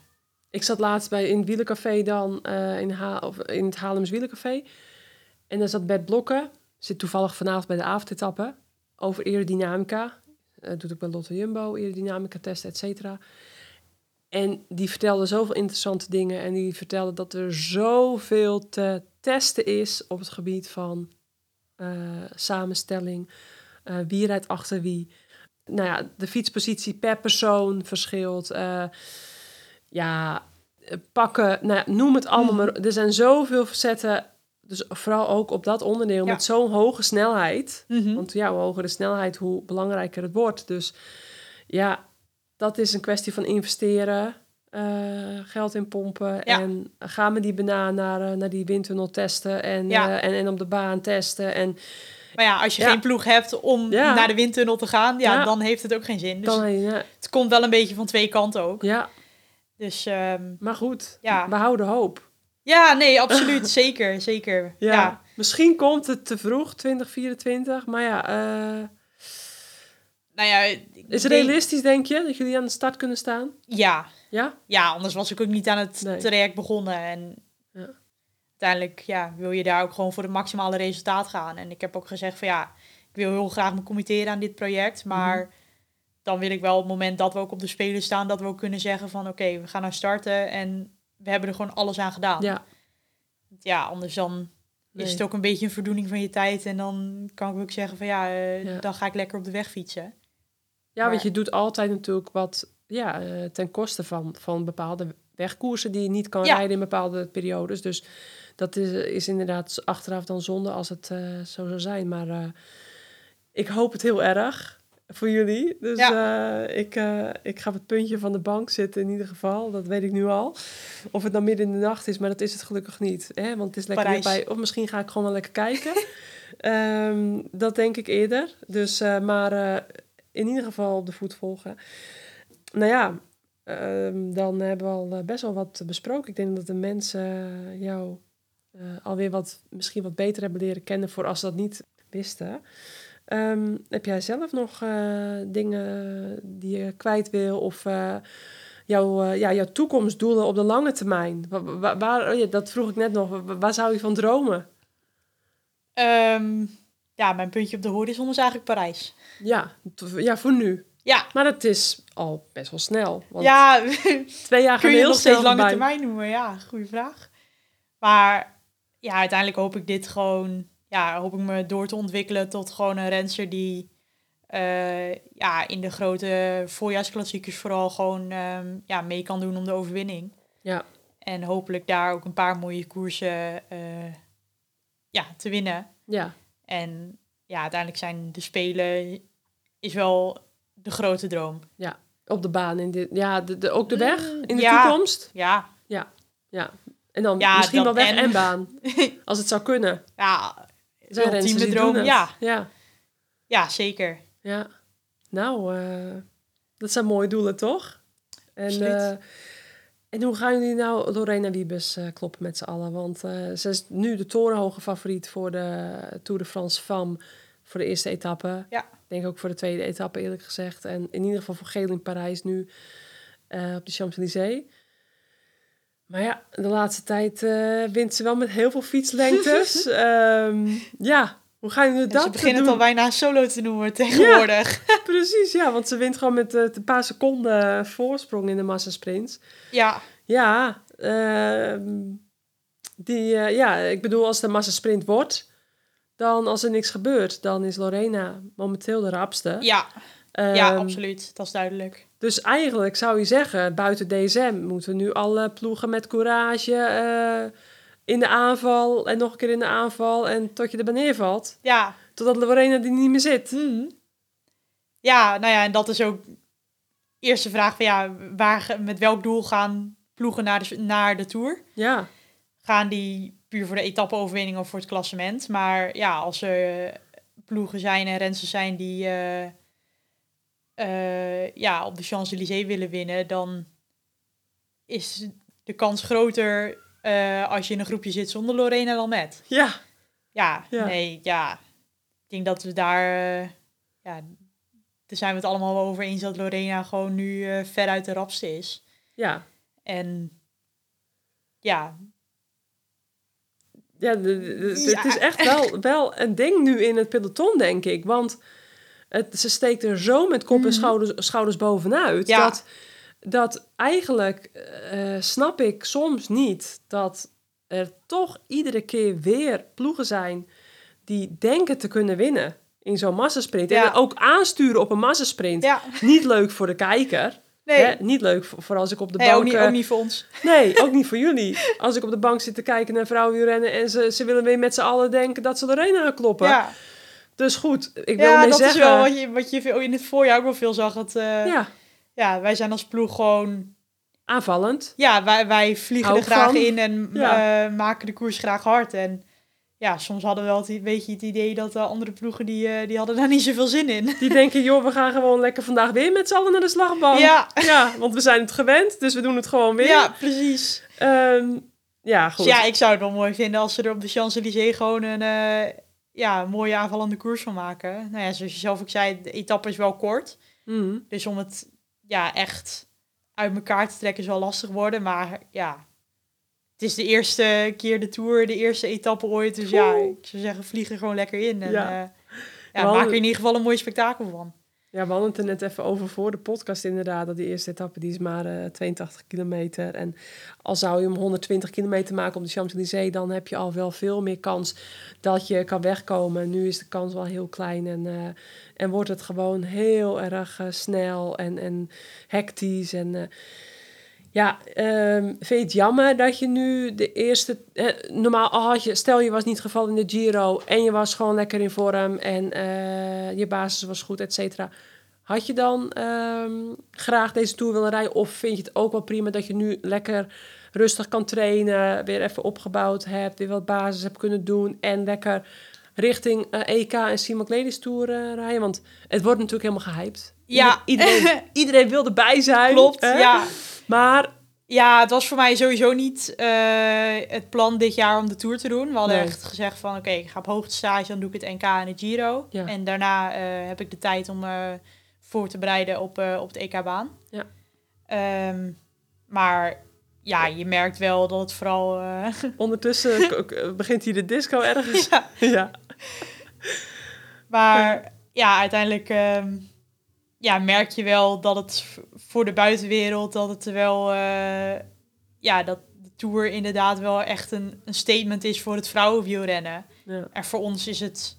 B: Ik zat laatst bij in het wielercafé dan, eh, in, ha of in het Haarlems wielercafé. En daar zat Bert Blokken, zit toevallig vanavond bij de avondetappe, over aerodynamica. Eh doet ook bij Lotte Jumbo, aerodynamica testen, et cetera. En die vertelde zoveel interessante dingen. En die vertelde dat er zoveel te testen is op het gebied van eh, samenstelling. eh, wie rijdt achter wie. Nou ja, de fietspositie per persoon verschilt. eh, ja, pakken, nou ja, noem het allemaal
C: Mhm.
B: maar. Er zijn zoveel facetten, dus vooral ook op dat onderdeel
C: Ja.
B: met zo'n hoge snelheid.
C: Mhm.
B: Want ja, hoe hoger de snelheid, hoe belangrijker het wordt. Dus ja, dat is een kwestie van investeren, eh, geld in pompen.
C: Ja.
B: En gaan we die banaan naar, eh, naar die windtunnel testen en,
C: Ja.
B: eh, en, en op de baan testen. En
C: Maar ja, als je
B: Ja.
C: geen ploeg hebt om naar de windtunnel te gaan, ja, dan heeft het ook geen zin. Dus
B: dan,
C: het komt wel een beetje van twee kanten ook.
B: ja,
C: Dus ehm,
B: maar goed,
C: Ja.
B: we houden hoop.
C: Ja, nee, absoluut. [LAUGHS] zeker, zeker.
B: Ja.
C: Ja.
B: Misschien komt het te vroeg, 2024. Maar ja,
C: Nou ja,
B: is het realistisch, denk je, dat jullie aan de start kunnen staan?
C: Ja.
B: Ja?
C: Ja, anders was ik ook niet aan het
B: Nee.
C: traject begonnen. En
B: Ja.
C: uiteindelijk ja, wil je daar ook gewoon voor het maximale resultaat gaan. En ik heb ook gezegd van ja, ik wil heel graag me committeren aan dit project. Maar
B: Mhm.
C: dan wil ik wel op het moment dat we ook op de spelen staan, dat we ook kunnen zeggen van oké, we gaan nou starten en we hebben er gewoon alles aan gedaan.
B: Ja.
C: Ja, anders dan
B: Nee.
C: is het ook een beetje een verdoening van je tijd. En dan kan ik ook zeggen van ja, eh,
B: Ja.
C: dan ga ik lekker op de weg fietsen.
B: Ja, want
C: Maar-
B: je doet altijd natuurlijk wat ja, eh, ten koste van, van bepaalde wegkoersen die je niet kan
C: Ja.
B: rijden in bepaalde periodes. Dus dat is, is inderdaad achteraf dan zonde als het eh, zo zou zijn. Maar eh, ik hoop het heel erg voor jullie. Dus ik, ik ga op het puntje van de bank zitten in ieder geval. Dat weet ik nu al. Of het dan midden in de nacht is, maar dat is het gelukkig niet. Hè? Want het is lekker weer bij... Of misschien ga ik gewoon wel lekker kijken. [LAUGHS] Ehm, dat denk ik eerder. Dus, maar in ieder geval op de voet volgen. Nou ja, ehm, dan hebben we al eh, best wel wat besproken. Ik denk dat de mensen jou eh, alweer wat, misschien wat beter hebben leren kennen voor als ze dat niet wisten. Ehm, heb jij zelf nog eh, dingen die je kwijt wil of jouw, ja, jouw toekomstdoelen op de lange termijn? Wa- wa- waar, oh dat vroeg ik net nog. Wa- Waar zou je van dromen?
C: Ehm, ja, mijn puntje op de horizon is eigenlijk Parijs.
B: Ja, ja, voor nu.
C: Ja,
B: Maar dat is al best wel snel. Want
C: ja [LAUGHS]
B: twee jaar
C: kun je
B: heel
C: nog steeds lange termijn noemen? Ja, goede vraag. Maar ja, uiteindelijk hoop ik dit gewoon, ja, hoop ik me door te ontwikkelen tot gewoon een renster die eh, ja, in de grote voorjaarsklassiekers vooral gewoon ehm, ja, mee kan doen om de overwinning.
B: Ja.
C: En hopelijk daar ook een paar mooie koersen eh, ja, te winnen.
B: Ja,
C: En ja, uiteindelijk zijn de Spelen is wel de grote droom.
B: op de baan. In dit, ja, de, de, ook de weg in de
C: ja.
B: toekomst.
C: Ja,
B: En dan
C: Ja,
B: misschien wel
C: dat
B: weg en,
C: en.
B: baan. [LAUGHS] Als het zou kunnen.
C: ja,
B: zijn
C: Ultieme droom, ja.
B: ja.
C: ja zeker.
B: Ja, nou, eh, dat zijn mooie doelen, toch? En,
C: Absoluut.
B: En hoe gaan jullie nou Lorena Wiebes eh, kloppen met z'n allen? Want eh, ze is nu de torenhoge favoriet voor de Tour de France Femme voor de eerste etappe.
C: Ja.
B: Ik denk ook voor de tweede etappe, eerlijk gezegd. En in ieder geval voor geel in Parijs nu eh, op de Champs-Élysées. Maar ja, de laatste tijd wint ze wel met heel veel fietslengtes. [LAUGHS] Ehm, ja, hoe gaan jullie
C: En
B: dat
C: ze beginnen het al bijna solo te noemen [LAUGHS] tegenwoordig. [LAUGHS]
B: Precies, ja, want ze wint gewoon met eh, een paar seconden voorsprong in de massasprints.
C: Ja,
B: Ja, ehm, die, eh, ja, ik bedoel, als het een massasprint wordt, dan als er niks gebeurt, dan is Lorena momenteel de rapste.
C: ja, ja,
B: Ehm,
C: absoluut. Dat is duidelijk.
B: Dus eigenlijk zou je zeggen, buiten DSM moeten nu alle ploegen met courage eh, in de aanval en nog een keer in de aanval en tot je er neer valt.
C: Ja,
B: Totdat Lorena die niet meer zit.
C: ja, nou ja, en dat is ook eerste vraag van ja, waar, met welk doel gaan ploegen naar de, naar de Tour?
B: Ja,
C: Gaan die puur voor de etappe-overwinning of voor het klassement? Maar ja, als er eh, ploegen zijn en rensters zijn die eh, ja, op de Champs-Élysées willen winnen, dan is de kans groter eh, als je in een groepje zit zonder Lorena dan met.
B: ja,
C: Ja,
B: Ja.
C: nee, ja. Ik denk dat we daar, eh, ja, daar zijn we het allemaal wel over eens dat Lorena gewoon nu eh veruit de rapste is.
B: ja.
C: En ja,
B: Ja, de- de-
C: Ja.
B: het is echt wel, wel een ding nu in het peloton, denk ik. Want het, ze steekt er zo met kop en
C: Mhm.
B: schouders, schouders bovenuit.
C: Ja.
B: Dat, dat eigenlijk eh, snap ik soms niet dat er toch iedere keer weer ploegen zijn die denken te kunnen winnen in zo'n massasprint.
C: Ja.
B: En ook aansturen op een massasprint.
C: ja.
B: Niet leuk voor de kijker.
C: Nee,
B: Hè? Niet leuk voor, voor als ik op de
C: nee
B: bank...
C: ook, niet,
B: eh,
C: ook niet voor ons.
B: Nee, ook niet [LAUGHS] voor jullie. Als ik op de bank zit te kijken naar vrouwen rennen en ze, ze willen weer met z'n allen denken dat ze Lorena gaan kloppen.
C: Ja,
B: Dus goed, ik wil
C: ja
B: mee
C: dat
B: zeggen...
C: is wel wat je, wat je veel- in het voorjaar ook wel veel zag. Dat, eh, ja.
B: Ja,
C: wij zijn als ploeg gewoon...
B: aanvallend.
C: Ja, wij, wij vliegen er graag
B: van.
C: in en
B: Ja.
C: eh, maken de koers graag hard. En ja, soms hadden we wel het, een beetje het idee dat de andere ploegen, die, eh, die hadden daar niet zoveel zin in.
B: Die denken, joh, we gaan gewoon lekker vandaag weer met z'n allen naar de slagbank.
C: Ja.
B: Ja, want we zijn het gewend, dus we doen het gewoon weer.
C: Ja, precies.
B: Ehm, Ja, goed.
C: Dus ja, ik zou het wel mooi vinden als ze er op de Champs-Élysées gewoon een, eh, ja, een mooie aanvallende koers van maken. Nou ja, zoals je zelf ook zei, de etappe is wel kort.
B: Mhm.
C: Dus om het ja, echt uit elkaar te trekken is wel lastig worden. Maar ja, het is de eerste keer de Tour, de eerste etappe ooit. Dus ja, ik zou zeggen, vlieg er gewoon lekker in. En
B: Ja. Wel-
C: maak er in ieder geval een mooi spektakel van.
B: Ja, we hadden het er net even over voor de podcast inderdaad. Dat die eerste etappe die is maar eh 82 kilometer. En al zou je hem 120 kilometer maken op de Champs-Élysées... dan heb je al wel veel meer kans dat je kan wegkomen. Nu is de kans wel heel klein en, eh, en wordt het gewoon heel erg eh, snel en, en hectisch. En ja, ehm, vind je het jammer dat je nu de eerste... eh, normaal had je, stel je was niet gevallen in de Giro... en je was gewoon lekker in vorm en eh, je basis was goed, et cetera... Had je dan ehm, graag deze Tour willen rijden? Of vind je het ook wel prima dat je nu lekker rustig kan trainen... weer even opgebouwd hebt, weer wat basis hebt kunnen doen... en lekker richting eh, EK en Simon Ladies Tour eh, rijden? Want het wordt natuurlijk helemaal gehyped.
C: Ja.
B: Iedereen, [LAUGHS] iedereen wil erbij zijn.
C: Klopt,
B: hè?
C: ja.
B: Maar
C: Ja, het was voor mij sowieso niet eh, het plan dit jaar om de Tour te doen. We hadden
B: Nee.
C: echt gezegd van, oké, ik ga op hoogte stage, dan doe ik het NK en de Giro.
B: Ja.
C: En daarna heb ik de tijd om voor te bereiden op, op het EK-baan.
B: Ja.
C: Ehm, maar ja, je merkt wel dat het vooral... [LAUGHS]
B: ondertussen begint hier de disco ergens.
C: ja,
B: ja. [LAUGHS]
C: maar ja, uiteindelijk ehm, ja, merk je wel dat het voor de buitenwereld, dat het wel... eh, ja, dat de Tour inderdaad wel echt een, een statement is voor het vrouwenwielrennen.
B: ja.
C: En voor ons is het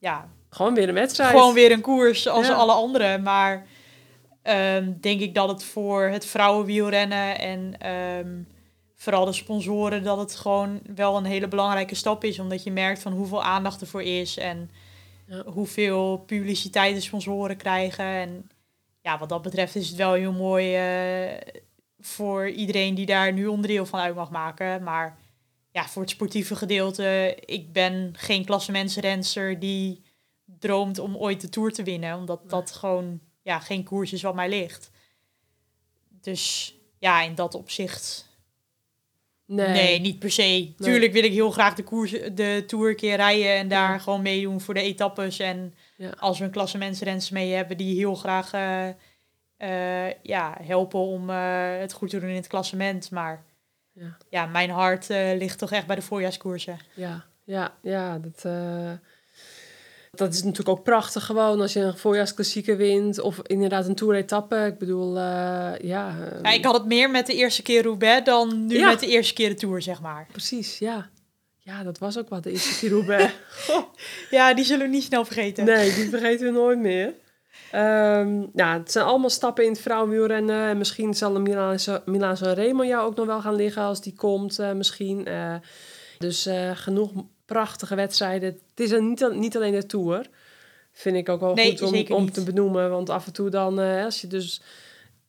C: ja,
B: Gewoon weer een wedstrijd.
C: gewoon weer een koers als
B: Ja.
C: alle andere. Maar ehm, denk ik dat het voor het vrouwenwielrennen en ehm, vooral de sponsoren... dat het gewoon wel een hele belangrijke stap is. Omdat je merkt van hoeveel aandacht ervoor is... en
B: Ja.
C: hoeveel publiciteit de sponsoren krijgen. En ja, wat dat betreft is het wel heel mooi... eh, voor iedereen die daar nu onderdeel van uit mag maken. Maar ja, voor het sportieve gedeelte... ik ben geen klassementsrenster die droomt om ooit de Tour te winnen. Omdat dat gewoon ja, geen koers is wat mij ligt. Dus ja, in dat opzicht...
B: Nee.
C: Nee, niet per se. Tuurlijk wil ik heel graag de, koers, de Tour een keer rijden... en daar
B: Ja.
C: gewoon meedoen voor de etappes. En
B: Ja.
C: als we een klassementsrenster mee hebben... die heel graag eh, eh, ja, helpen om eh, het goed te doen in het klassement. Maar
B: Ja.
C: ja, mijn hart ligt toch echt bij de voorjaarskoersen.
B: Ja, ja, ja. Dat, dat is natuurlijk ook prachtig gewoon als je een voorjaarsklassieker wint. Of inderdaad een tour-etappe. Ik bedoel, eh, ja. eh,
C: Ja, ik had het meer met de eerste keer Roubaix dan nu
B: Ja.
C: met de eerste keer de Tour, zeg maar.
B: Precies, ja. Ja, dat was ook wat de eerste keer Roubaix. [LAUGHS] [LAUGHS]
C: Ja, die zullen we niet snel vergeten.
B: Nee, die vergeten we nooit meer. Ehm ja, het zijn allemaal stappen in het vrouwenwielrennen. En misschien zal de Milaanse, Milaanse Remo jou ook nog wel gaan liggen als die komt, eh, misschien. Dus genoeg prachtige wedstrijden. Het is een, niet, al- niet alleen de Tour. Vind ik ook wel
C: Nee,
B: goed om, om te benoemen. Want af en toe dan, eh, als je dus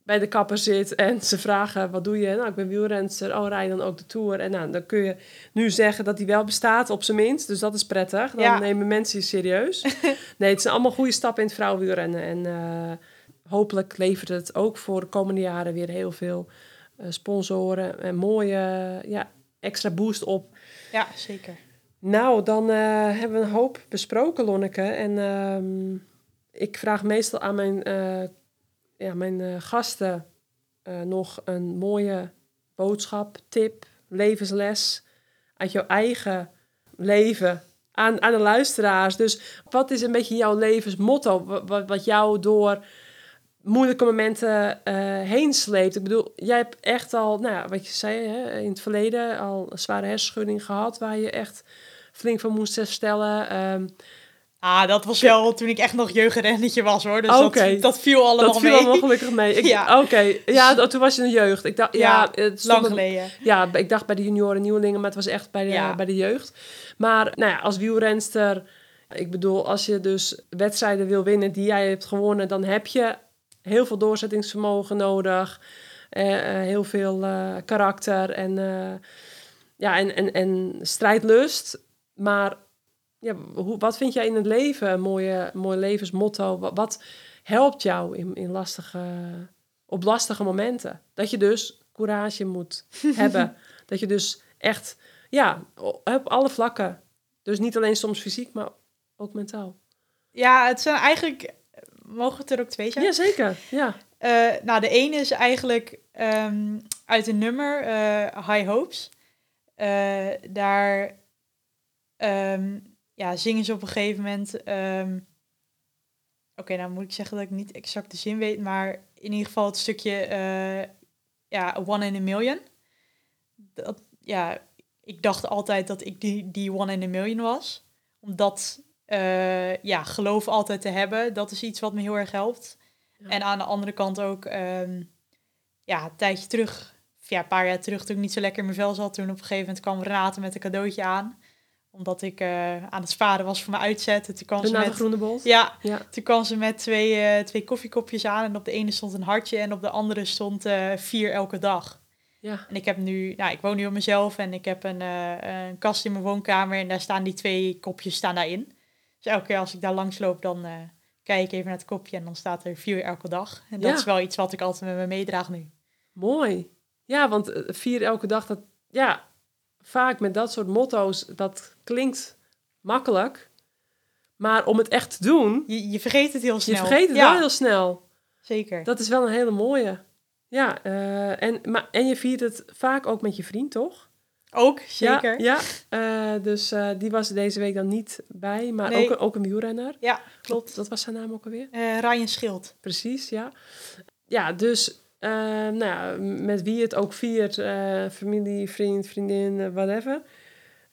B: bij de kapper zit en ze vragen, wat doe je? Nou, ik ben wielrenster. Oh, rij dan ook de Tour. En nou, dan kun je nu zeggen dat die wel bestaat, op zijn minst. Dus dat is prettig. Dan
C: Ja.
B: nemen mensen je serieus. [LAUGHS] nee, het zijn allemaal goede stappen in het vrouwenwielrennen. En eh, hopelijk levert het ook voor de komende jaren weer heel veel eh, sponsoren. En mooie ja, extra boost op.
C: Ja, zeker.
B: Nou, dan eh, hebben we een hoop besproken, Lonneke. En ehm, ik vraag meestal aan mijn, eh, ja, mijn eh, gasten nog een mooie boodschap, tip, levensles uit jouw eigen leven aan, aan de luisteraars. Dus wat is een beetje jouw levensmotto? Wat, wat, jou door moeilijke momenten eh, heen sleept. Ik bedoel, jij hebt echt al, nou ja, wat je zei hè, in het verleden, al een zware hersenschudding gehad, waar je echt flink van moest herstellen. Ehm,
C: Ah, dat was wel toen ik echt nog jeugdrennetje was hoor. Dus dat, dat viel allemaal
B: dat viel
C: mee.
B: allemaal gelukkig mee. Ik, [LAUGHS]
C: Ja.
B: Oké, ja, dat- toen was je de jeugd. Ik dacht, ja,
C: Ja,
B: het
C: Lang geleden.
B: Ja, ik dacht bij de junioren nieuwelingen, maar het was echt bij de,
C: Ja.
B: bij de jeugd. Maar nou ja, als wielrenster, ik bedoel, als je dus wedstrijden wil winnen die jij hebt gewonnen, dan heb je heel veel doorzettingsvermogen nodig. eh, eh, heel veel eh, karakter en, eh, ja, en, en, en strijdlust. Maar ja, hoe, wat vind jij in het leven een mooie, mooi levensmotto? Wat, wat helpt jou in, in lastige, op lastige momenten? Dat je dus courage moet [LAUGHS] hebben. Dat je dus echt, ja, op alle vlakken. Dus niet alleen soms fysiek, maar ook mentaal.
C: Ja, het zijn eigenlijk... Mogen het er ook twee zijn?
B: Jazeker, ja.
C: Uh, nou, de ene is eigenlijk um, uit een nummer, uh, High Hopes. Uh, daar um, ja, zingen ze op een gegeven moment... Um, Oké, nou moet ik zeggen dat ik niet exact de zin weet, maar in ieder geval het stukje ja, One in a Million. Dat, ja, ik dacht altijd dat ik die, die One in a Million was. Omdat, uh, ja, geloof altijd te hebben, dat is iets wat me heel erg helpt. En aan de andere kant ook, um, ja, een tijdje terug, ja, een paar jaar terug, toen ik niet zo lekker in mijn vel zat, toen op een gegeven moment kwam Renate met een cadeautje aan omdat ik uh, aan het sparen was voor mijn uitzet. Toen kwam
B: de
C: ze met,
B: groene bol?
C: Ja, ja, toen kwam ze met twee, uh, twee koffiekopjes aan. En op de ene stond een hartje en op de andere stond uh, vier elke dag.
B: Ja.
C: En ik heb nu, nou, ik woon nu op mezelf en ik heb een, een kast in mijn woonkamer. En daar staan die twee kopjes staan daarin. Dus elke keer als ik daar langs loop, dan kijk ik even naar het kopje en dan staat er vier elke dag. En dat
B: Ja.
C: is wel iets wat ik altijd met me meedraag nu.
B: Mooi. Ja, want eh, vier elke dag, dat, ja, vaak met dat soort motto's, dat klinkt makkelijk. Maar om het echt te doen,
C: Je, je vergeet het heel snel.
B: je vergeet het
C: ja,
B: wel heel snel.
C: Zeker.
B: Dat is wel een hele mooie. Ja, eh, en, maar, en je viert het vaak ook met je vriend, toch?
C: Ook, zeker.
B: Ja, ja. Eh, dus eh, die was deze week dan niet bij, maar
C: Nee.
B: ook, een- ook een wielrenner.
C: Ja, klopt.
B: Wat was zijn naam ook alweer?
C: Ryan Schild.
B: Precies, ja. Ja, dus nou ja, met wie het ook viert, familie, vriend, vriendin, whatever.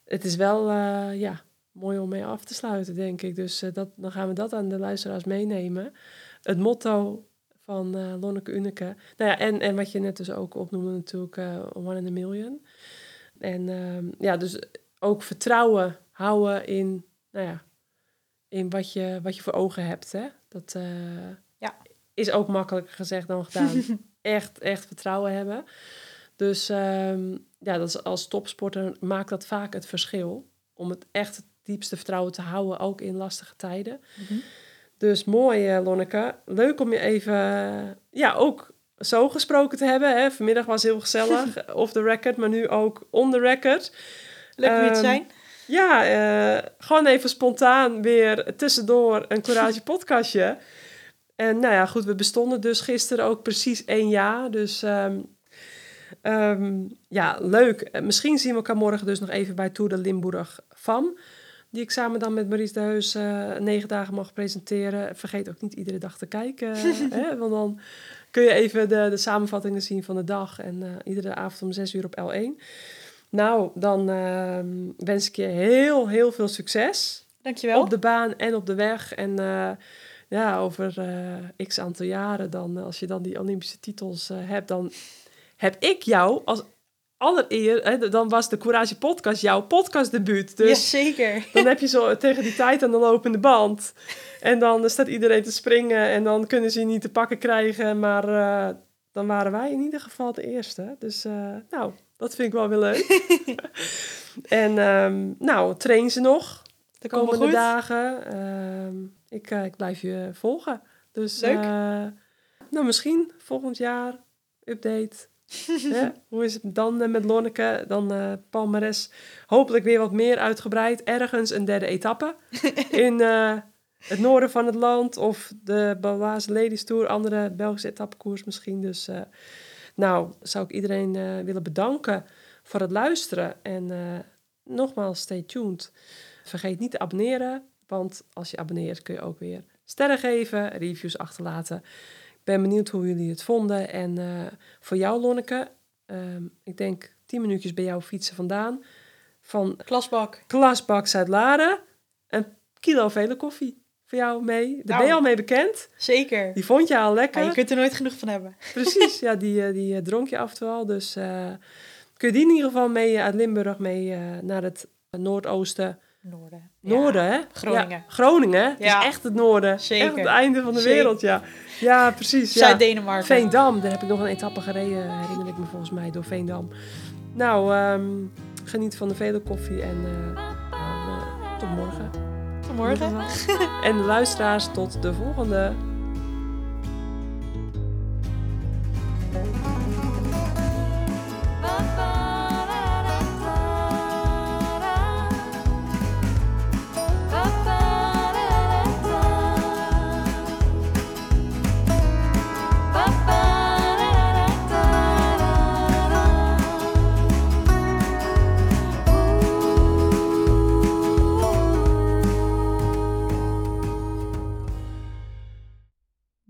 B: Het is wel eh, ja, mooi om mee af te sluiten, denk ik. Dus eh, dat, dan gaan we dat aan de luisteraars meenemen. Het motto van eh Lonneke Uneke. Nou ja, en, en wat je net dus ook opnoemde natuurlijk, One in a Million. En ehm, ja, dus ook vertrouwen houden in, nou ja, in wat je, wat je voor ogen hebt. Hè? Dat
C: Ja.
B: is ook makkelijker gezegd dan gedaan. [LAUGHS] echt, echt vertrouwen hebben. Dus ehm, ja, dat is, als topsporter maakt dat vaak het verschil. Om het echt het diepste vertrouwen te houden, ook in lastige tijden. Dus mooi, eh, Lonneke. Leuk om je even, eh, ja, ook zo gesproken te hebben. Hè? Vanmiddag was heel gezellig, [LAUGHS] off the record, maar nu ook on the record.
C: Leuk om hier te
B: Ehm,
C: zijn.
B: Ja, eh, gewoon even spontaan weer tussendoor een Courage [LAUGHS] podcastje. En nou ja, goed, we bestonden dus gisteren ook precies één jaar. Dus ehm, ehm, ja, leuk. Misschien zien we elkaar morgen dus nog even bij Tour de Limburg FAM. Die ik samen dan met Maurice de Heus eh, negen dagen mag presenteren. Vergeet ook niet iedere dag te kijken. [LAUGHS] hè, want dan kun je even de, de samenvattingen zien van de dag. En eh, iedere avond om zes uur op L1. Nou, dan ehm, wens ik je heel, heel veel succes.
C: Dankjewel.
B: Op de baan en op de weg. En eh, ja, over x aantal jaren, dan, als je dan die Olympische titels hebt, dan heb ik jou als allereer, hè, dan was de Courage Podcast jouw podcastdebuut. Dus
C: Jazeker. [LAUGHS]
B: dan heb je zo tegen die tijd aan de lopende band. En dan staat iedereen te springen en dan kunnen ze je niet te pakken krijgen. Maar eh, dan waren wij in ieder geval de eerste. Dus eh, nou, dat vind ik wel weer leuk. [LAUGHS] en ehm, nou, train ze nog de
C: Komen
B: komende dagen. Ehm, ik, eh, ik blijf je volgen. Dus
C: Leuk.
B: eh, nou, misschien volgend jaar update. [LAUGHS] Hoe is het dan eh, met Lonneke? Dan eh Palmares. Hopelijk weer wat meer uitgebreid. Ergens een derde etappe. [LAUGHS] in eh, het noorden van het land. Of de Baloise Ladies Tour. Andere Belgische etappekoers misschien. Dus nou, zou ik iedereen willen bedanken voor het luisteren. En nogmaals, stay tuned. Vergeet niet te abonneren. Want als je abonneert kun je ook weer sterren geven. Reviews achterlaten. Ben benieuwd hoe jullie het vonden. En eh, voor jou, Lonneke, ehm, ik denk 10 minuutjes bij jou fietsen vandaan. Van
C: Klasbak.
B: Klasbak Zuid-Laren, een kilo vele koffie voor jou mee. Daar ben je
C: Nou.
B: al mee bekend.
C: Zeker.
B: Die vond je al
C: Ja,
B: lekker.
C: je kunt er nooit genoeg van hebben.
B: Precies, [LAUGHS] ja, die, eh, die eh, dronk je af en toe al. Dus kun je die in ieder geval mee uit Limburg mee naar het noordoosten.
C: Noorden.
B: Noorden, hè?
C: Groningen.
B: Ja, Groningen, het
C: Ja.
B: is echt het noorden.
C: Zeker.
B: Echt het einde van de
C: Zeker.
B: wereld, ja. Ja, precies. Ja.
C: Zuid-Denemarken.
B: Veendam, daar heb ik nog een etappe gereden, herinner ik me volgens mij, door Veendam. Nou, ehm, geniet van de vele koffie en eh, eh, tot morgen.
C: Tot morgen. [LAUGHS]
B: En de luisteraars, tot de volgende.